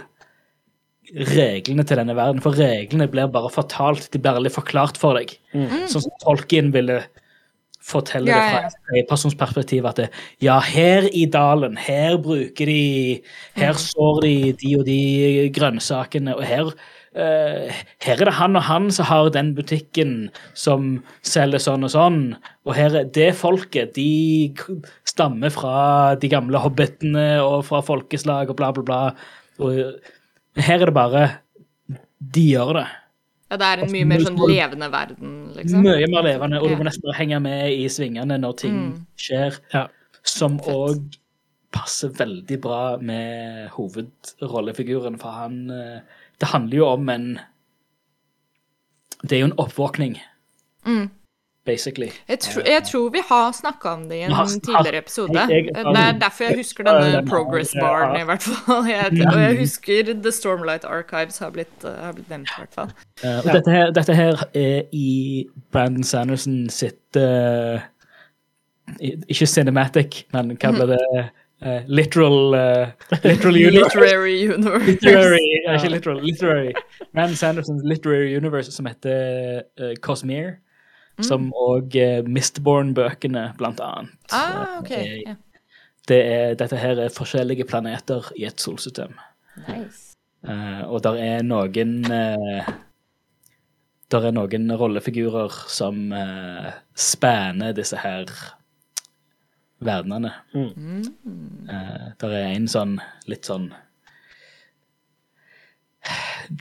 Speaker 2: reglene til denne verden, for reglene blir bare fortalt. De blir aldri forklart for deg. Sånn som Tolkien ville fortelle
Speaker 1: Ja,
Speaker 2: det fra
Speaker 1: ja.
Speaker 2: et personsperspektiv at det, ja, her i dalen, her bruker de Her sår de de og de grønnsakene, og her Uh, her er det han og han som har den butikken som selger sånn og sånn. Og her er det folket, de stammer fra de gamle hobbitene og fra folkeslag og bla, bla, bla. Og her er det bare De gjør det.
Speaker 1: Ja, det er en mye mer sånn levende verden, liksom.
Speaker 2: Mye mer levende, og du må nesten bare henge med i svingene når ting
Speaker 1: Mm.
Speaker 2: skjer.
Speaker 3: Ja.
Speaker 2: Som òg passer veldig bra med hovedrollefiguren, for han eh, Det handler jo om en Det er jo en oppvåkning,
Speaker 1: Mm.
Speaker 2: Basically.
Speaker 1: Jeg, tr jeg tror vi har snakka om det i en tidligere episode. Det er derfor jeg husker denne progress baren, i hvert fall. Jeg, og jeg husker The Stormlight Archives har blitt, uh, har blitt nevnt, i hvert fall.
Speaker 2: Eh, og dette, her, dette her er i Brandon Sanderson sitt uh, Ikke cinematic, men hva blir det? Uh, literal uh, Literal universe.
Speaker 1: Literary Universe.
Speaker 2: literary, ja, ikke literal, literary. Brandon Sandersons literary universe som heter uh, Cosmere. Som òg uh, Mistborn-bøkene, blant annet.
Speaker 1: Ah, ok.
Speaker 2: Eh,
Speaker 1: Ja.
Speaker 2: Det er, dette her er forskjellige planeter i et solsystem.
Speaker 1: Nice.
Speaker 2: Uh, og der er noen uh, Der er noen rollefigurer som uh, spanner disse her verdenene.
Speaker 1: Mm.
Speaker 2: Uh, der er en sånn litt sånn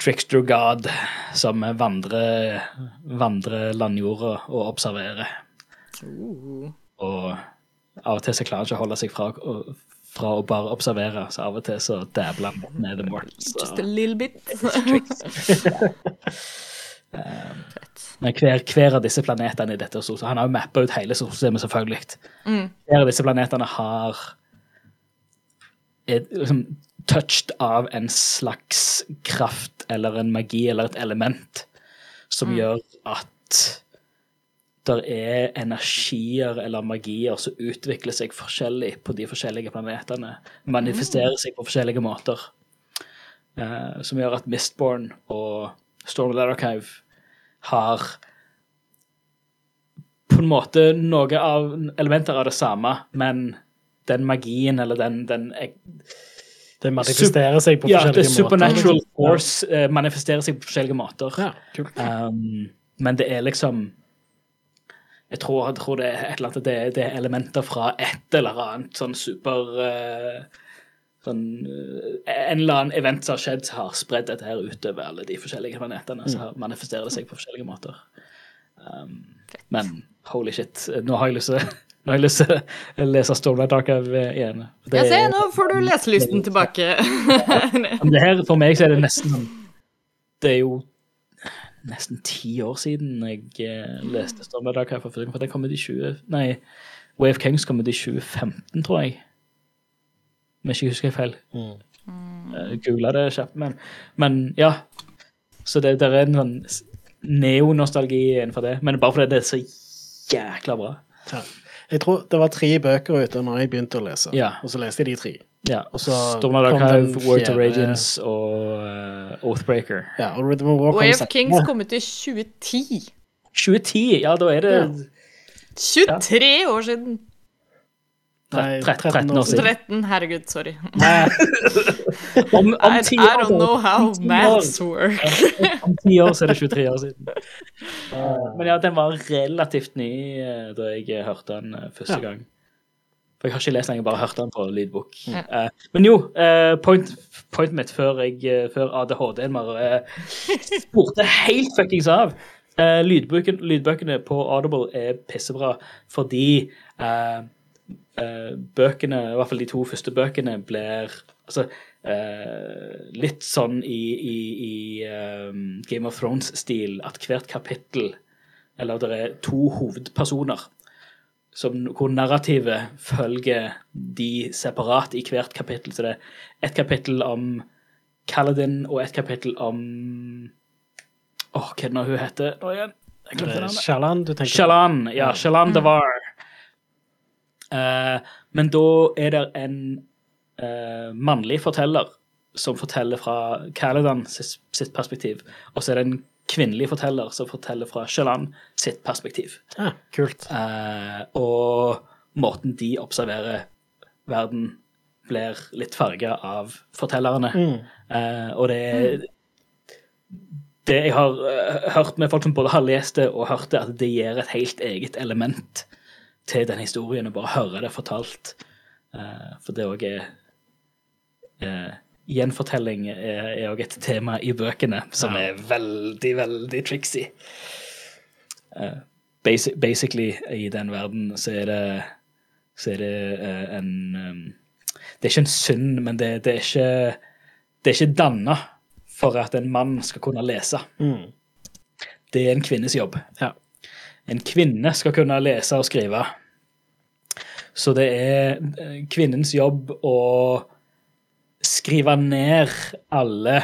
Speaker 2: Trickster God som vandrer, vandrer landjorda og observerer.
Speaker 1: Uh.
Speaker 2: Og av og til så klarer han ikke å holde seg fra, fra å bare observere, så av og til så dabler han ned the Mortals.
Speaker 1: Just a little bit.
Speaker 2: Men hver, hver av disse planetene i dette solsystemet Han har jo mappa ut hele solsystemet, selvfølgelig.
Speaker 1: Mm.
Speaker 2: Hver av disse planetene har er liksom touched av en slags kraft eller en magi eller et element som gjør at det er energier eller magier som utvikler seg forskjellig på de forskjellige planetene. Manifesterer seg på forskjellige måter. Uh, som gjør at Mistborn og Stormlight Archive har på en måte noe av elementer av det samme, men den magien eller den, den
Speaker 3: Det manifesterer seg på
Speaker 2: Ja, det
Speaker 3: måter.
Speaker 2: supernatural force eh, manifesterer seg på forskjellige måter.
Speaker 3: Ja.
Speaker 2: Um, men det er liksom Jeg tror, jeg tror det er et eller annet det, det er elementer fra et eller annet sånn super uh, sånn, eh, En eller annen event som har skjedd, som har spredd dette her utover alle de forskjellige planetene. Så her manifesterer det seg på forskjellige måter. Um, men holy shit, nå har jeg lyst til nå har jeg lyst til å lese Stormlight Archive igjen. Det,
Speaker 1: Ja, se, nå får du leselysten tilbake.
Speaker 2: men det her, for meg så er det nesten Det er jo nesten ti år siden jeg eh, leste Stormlight Archive for første gang. For det kom ut i 20... Nei, Way of Kings kom ut i 2015, tror jeg. Om jeg ikke husker feil. Mm. Googla det kjapt, men, men ja. Så det, det er en sånn neonostalgi innenfor det. Men bare fordi det er så jækla bra.
Speaker 3: Ja. Jeg tror det var tre bøker ute når jeg begynte å lese,
Speaker 2: Ja.
Speaker 3: og så leste jeg de tre.
Speaker 2: Ja.
Speaker 3: Og så
Speaker 2: Stormlight
Speaker 3: kom
Speaker 2: Archive, Word to Radiance og uh, Oathbreaker.
Speaker 3: Ja, og Rhythm of War kom
Speaker 1: Way of. Kings kom ut i 2010.
Speaker 2: 2010, ja, da er det
Speaker 1: 23 år siden.
Speaker 3: Nei,
Speaker 2: 13 år siden.
Speaker 1: 13, herregud, sorry.
Speaker 2: Om, om
Speaker 1: I, I
Speaker 2: år,
Speaker 1: don't know how
Speaker 2: om ti år-
Speaker 1: maths work.
Speaker 2: Om ti år så er det 23 år siden. Men ja, den var relativt ny uh, da jeg uh, hørte den uh, første
Speaker 3: Ja.
Speaker 2: gang. For jeg har ikke lest den, jeg bare hørt den på lydbok.
Speaker 1: Ja.
Speaker 2: Uh, men jo, uh, point, pointet mitt før, jeg, uh, før ADHD-en bare spurte helt fuckings av. Lydbøken, lydbøkene på Audible er pissebra fordi bøkene, i hvert fall de to første bøkene, blir altså, uh, litt sånn i, i, i um, Game of Thrones-stil at hvert kapittel Eller det er to hovedpersoner som, hvor narrativet følger de separat i hvert kapittel. Så det er ett kapittel om Kaladin og ett kapittel om Åh, hva er det nå hun heter nå igjen?
Speaker 3: Eh. Shalan, du tenker
Speaker 2: Shalan, ja. Shalan Davar. Eh, men da er det en eh, mannlig forteller som forteller fra Caladan sitt, perspektiv, og så er det en kvinnelig forteller som forteller fra Shalan sitt perspektiv.
Speaker 3: Ja, kult.
Speaker 2: Eh, og måten de observerer verden, blir litt farga av fortellerne. Eh, og det er Det jeg har uh, hørt med folk som både har lest det og hørt det, at det gir et helt eget element til den historien, og bare høre det fortalt. Uh, for det òg er uh, Gjenfortelling er òg et tema i bøkene som
Speaker 3: Ja.
Speaker 2: er veldig, veldig tricksy. Uh, basic, basically, i den verden så er det så er det eh, en um, Det er ikke en synd, men det, det er ikke Det er ikke danna for at en mann skal kunne lese.
Speaker 3: Mm.
Speaker 2: Det er en kvinnes jobb.
Speaker 3: Ja.
Speaker 2: En kvinne skal kunne lese og skrive. Så det er eh, kvinnens jobb å skrive ned alle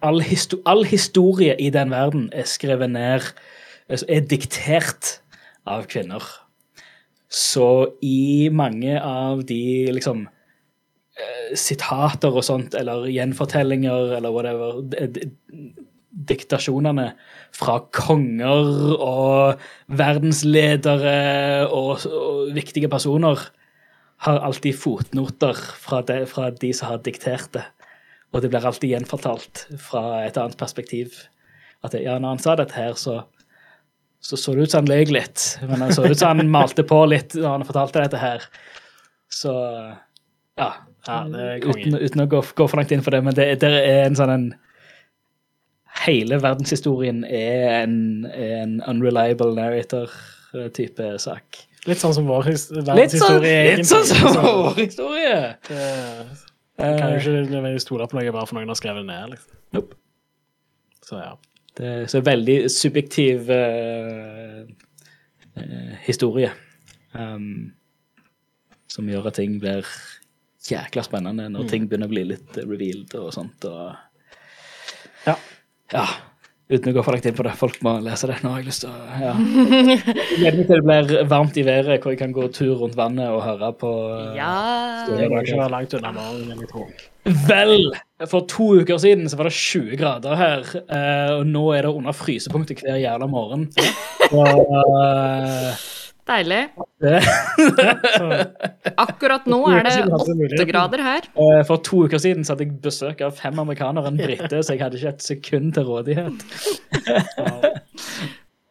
Speaker 2: all, histo all historie i den verden er skrevet ned, altså er diktert av kvinner. Så i mange av de liksom eh, sitater og sånt, eller gjenfortellinger, eller whatever, diktasjonene fra konger og verdensledere og, og viktige personer har alltid fotnoter fra de, fra de som har diktert det. Og det blir alltid gjenfortalt fra et annet perspektiv. At ja, når han sa dette her, så så så det ut som han løy litt. Men han så ut som han malte på litt når han fortalte dette her. Så ja.
Speaker 3: Ja, det
Speaker 2: uten, uten å gå, gå for langt inn for det, men det, det er en sånn en Hele verdenshistorien er en, en unreliable narrator-type sak.
Speaker 3: Litt sånn som vår verdenshistorie.
Speaker 2: Litt sånn, litt sånn som vår historie!
Speaker 3: det- Kan jo ikke nødvendigvis stole på noe bare for noen har skrevet det ned. liksom.
Speaker 2: Nope.
Speaker 3: Så ja.
Speaker 2: Det er så veldig subjektiv uh, uh, historie. Um, som gjør at ting blir jækla spennende når ting begynner å bli litt revealed og sånt. Og,
Speaker 3: Ja.
Speaker 2: Ja. Uten å gå for langt inn på det. Folk må lese det. Nå har jeg lyst til å ja. Jeg gleder meg til det blir varmt i været, hvor jeg kan gå tur rundt vannet og høre på eh,
Speaker 1: Ja.
Speaker 3: Det må ikke være langt unna jeg tro.
Speaker 2: Vel, for to uker siden så var det 20 grader her, eh, og nå er det under frysepunktet hver jævla morgen. Og, eh,
Speaker 1: Deilig. Akkurat nå er det åtte grader her.
Speaker 2: eh, for to uker siden så hadde jeg besøk av fem amerikanere og en brite, så jeg hadde ikke et sekund til rådighet.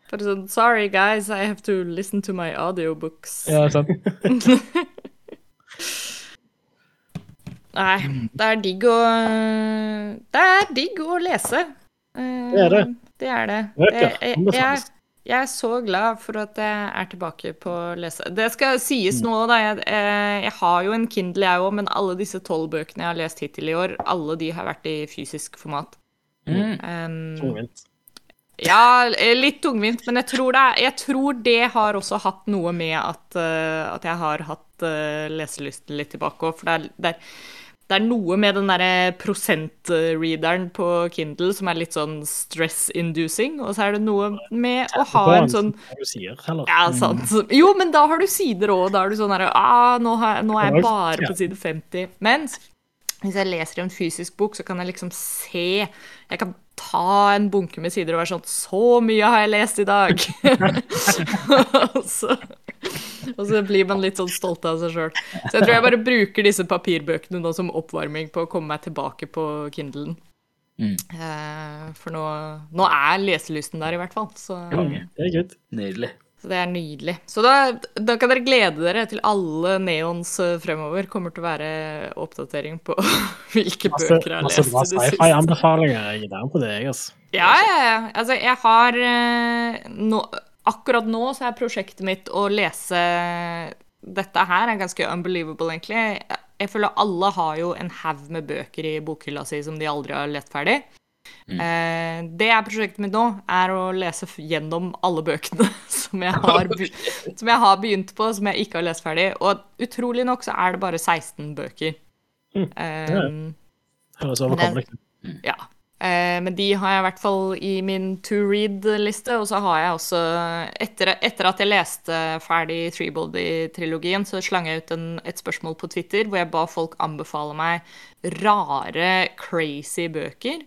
Speaker 1: Bare sånn Sorry, guys, I have to listen to my audiobooks.
Speaker 2: Ja, sant.
Speaker 1: Nei, det er digg å Det er digg å lese. Eh,
Speaker 3: Det er det.
Speaker 1: Det er det.
Speaker 3: Bøker
Speaker 1: Jeg, jeg. Jeg er så glad for at jeg er tilbake på å lese. Det skal sies nå, da. Jeg, eh, jeg har jo en Kindle, jeg òg, men alle disse tolv bøkene jeg har lest hittil i år, alle de har vært i fysisk format.
Speaker 2: Mm.
Speaker 1: Um,
Speaker 3: tungvint.
Speaker 1: ja, eh, litt tungvint, men jeg tror, det, jeg tror det har også hatt noe med at, eh, at jeg har hatt uh, leselysten litt tilbake òg. For det er, det, er, det er noe med den derre prosentreaderen på Kindle som er litt sånn stress-inducing, og så er det noe med å ha en sånn ja, sant. Jo, men da har du sider òg. Da er du sånn herre ah, nå, har, nå er jeg bare på side 50. Mens hvis jeg leser en fysisk bok, så kan jeg liksom se Jeg kan ta en bunke med sider og være sånn Så mye har jeg lest i dag! så, og så blir man litt sånn stolt av seg sjøl. Så jeg tror jeg bare bruker disse papirbøkene nå som oppvarming på å komme meg tilbake på Kindlen.
Speaker 2: Mm.
Speaker 1: Eh, for nå, nå er leselysten der, i hvert fall. Så
Speaker 3: Det er good.
Speaker 2: Nydelig.
Speaker 1: så det er nydelig. Så da, da kan dere glede dere til alle neons eh, fremover kommer til å være oppdatering på hvilke
Speaker 3: Masse,
Speaker 1: bøker jeg har
Speaker 3: masse
Speaker 1: lest
Speaker 3: bra
Speaker 1: det
Speaker 3: sci-fi-anbefalinger. Jeg er down på det, jeg, altså.
Speaker 1: Ja, ja, ja. Altså, jeg har eh, nå, Akkurat nå så er prosjektet mitt å lese Dette her er ganske unbelievable, egentlig. Jeg, føler alle har jo en haug med bøker i bokhylla si som de aldri har lest ferdig. Eh, det er prosjektet mitt nå, er å lese gjennom alle bøkene som jeg, har som jeg har begynt på, som jeg ikke har lest ferdig. Og utrolig nok så er det bare 16 bøker.
Speaker 3: Mm.
Speaker 1: Eh,
Speaker 3: Ja. Høres overkommelig ut.
Speaker 1: ja. Eh, men de har jeg i hvert fall i min to read-liste. Og så har jeg også Etter, etter at jeg leste ferdig Treebody-trilogien, så slang jeg ut en, et spørsmål på Twitter hvor jeg ba folk anbefale meg rare, crazy bøker.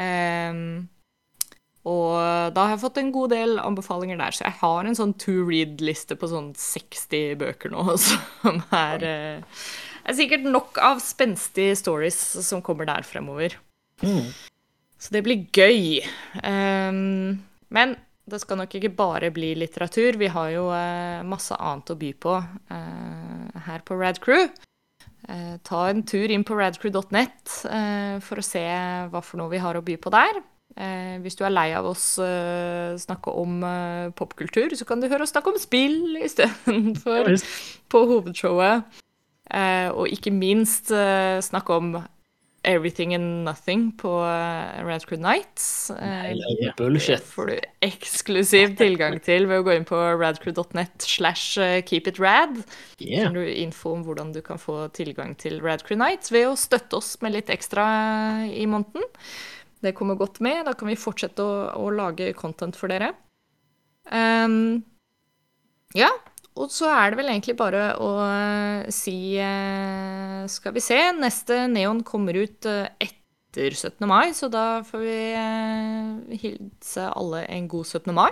Speaker 1: Um, og da har jeg fått en god del anbefalinger der, så jeg har en sånn to read-liste på sånn 60 bøker nå, som er, eh, er sikkert nok av spenstige stories som kommer der fremover. Så det blir gøy. Um, men det skal nok ikke bare bli litteratur. Vi har jo uh, masse annet å by på uh, her på Rad Crew. Eh, ta en tur inn på radcrew.net for å se hva for noe vi har å by på der. Hvis du er lei av oss snakke om popkultur, så kan du høre oss snakke om spill istedenfor på hovedshowet. Og ikke minst snakke om Everything and Nothing på uh, Radcrew Nights. Eh,
Speaker 2: Nei, bullshit.
Speaker 1: det får du eksklusiv tilgang til ved å gå inn på radcrew.net slash eh, keepitrad.
Speaker 3: Yeah.
Speaker 1: finner du info om hvordan du kan få tilgang til Radcrew Nights ved å støtte oss med litt ekstra i måneden. Det kommer godt med. Da kan vi fortsette å, å lage content for dere. Um, ja, og så er det vel egentlig bare å eh, si eh, Skal vi se. Neste Neon kommer ut eh, etter 17. mai, så da får vi hilse alle en god 17. mai.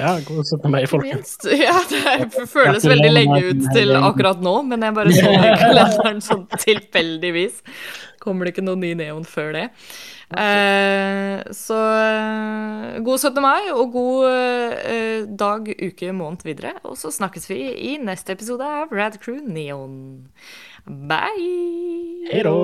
Speaker 3: Ja, god 17. mai, folkens.
Speaker 1: Ja, det føles veldig lenge ut til akkurat nå, men jeg bare så det i kalenderen sånn tilfeldigvis. Kommer det ikke noen ny neon før det. Eh, så eh, god 17. mai og god eh, dag, uke, måned videre. Og så snakkes vi i neste episode av Rad Crew Neon. Bye!
Speaker 3: Hei da.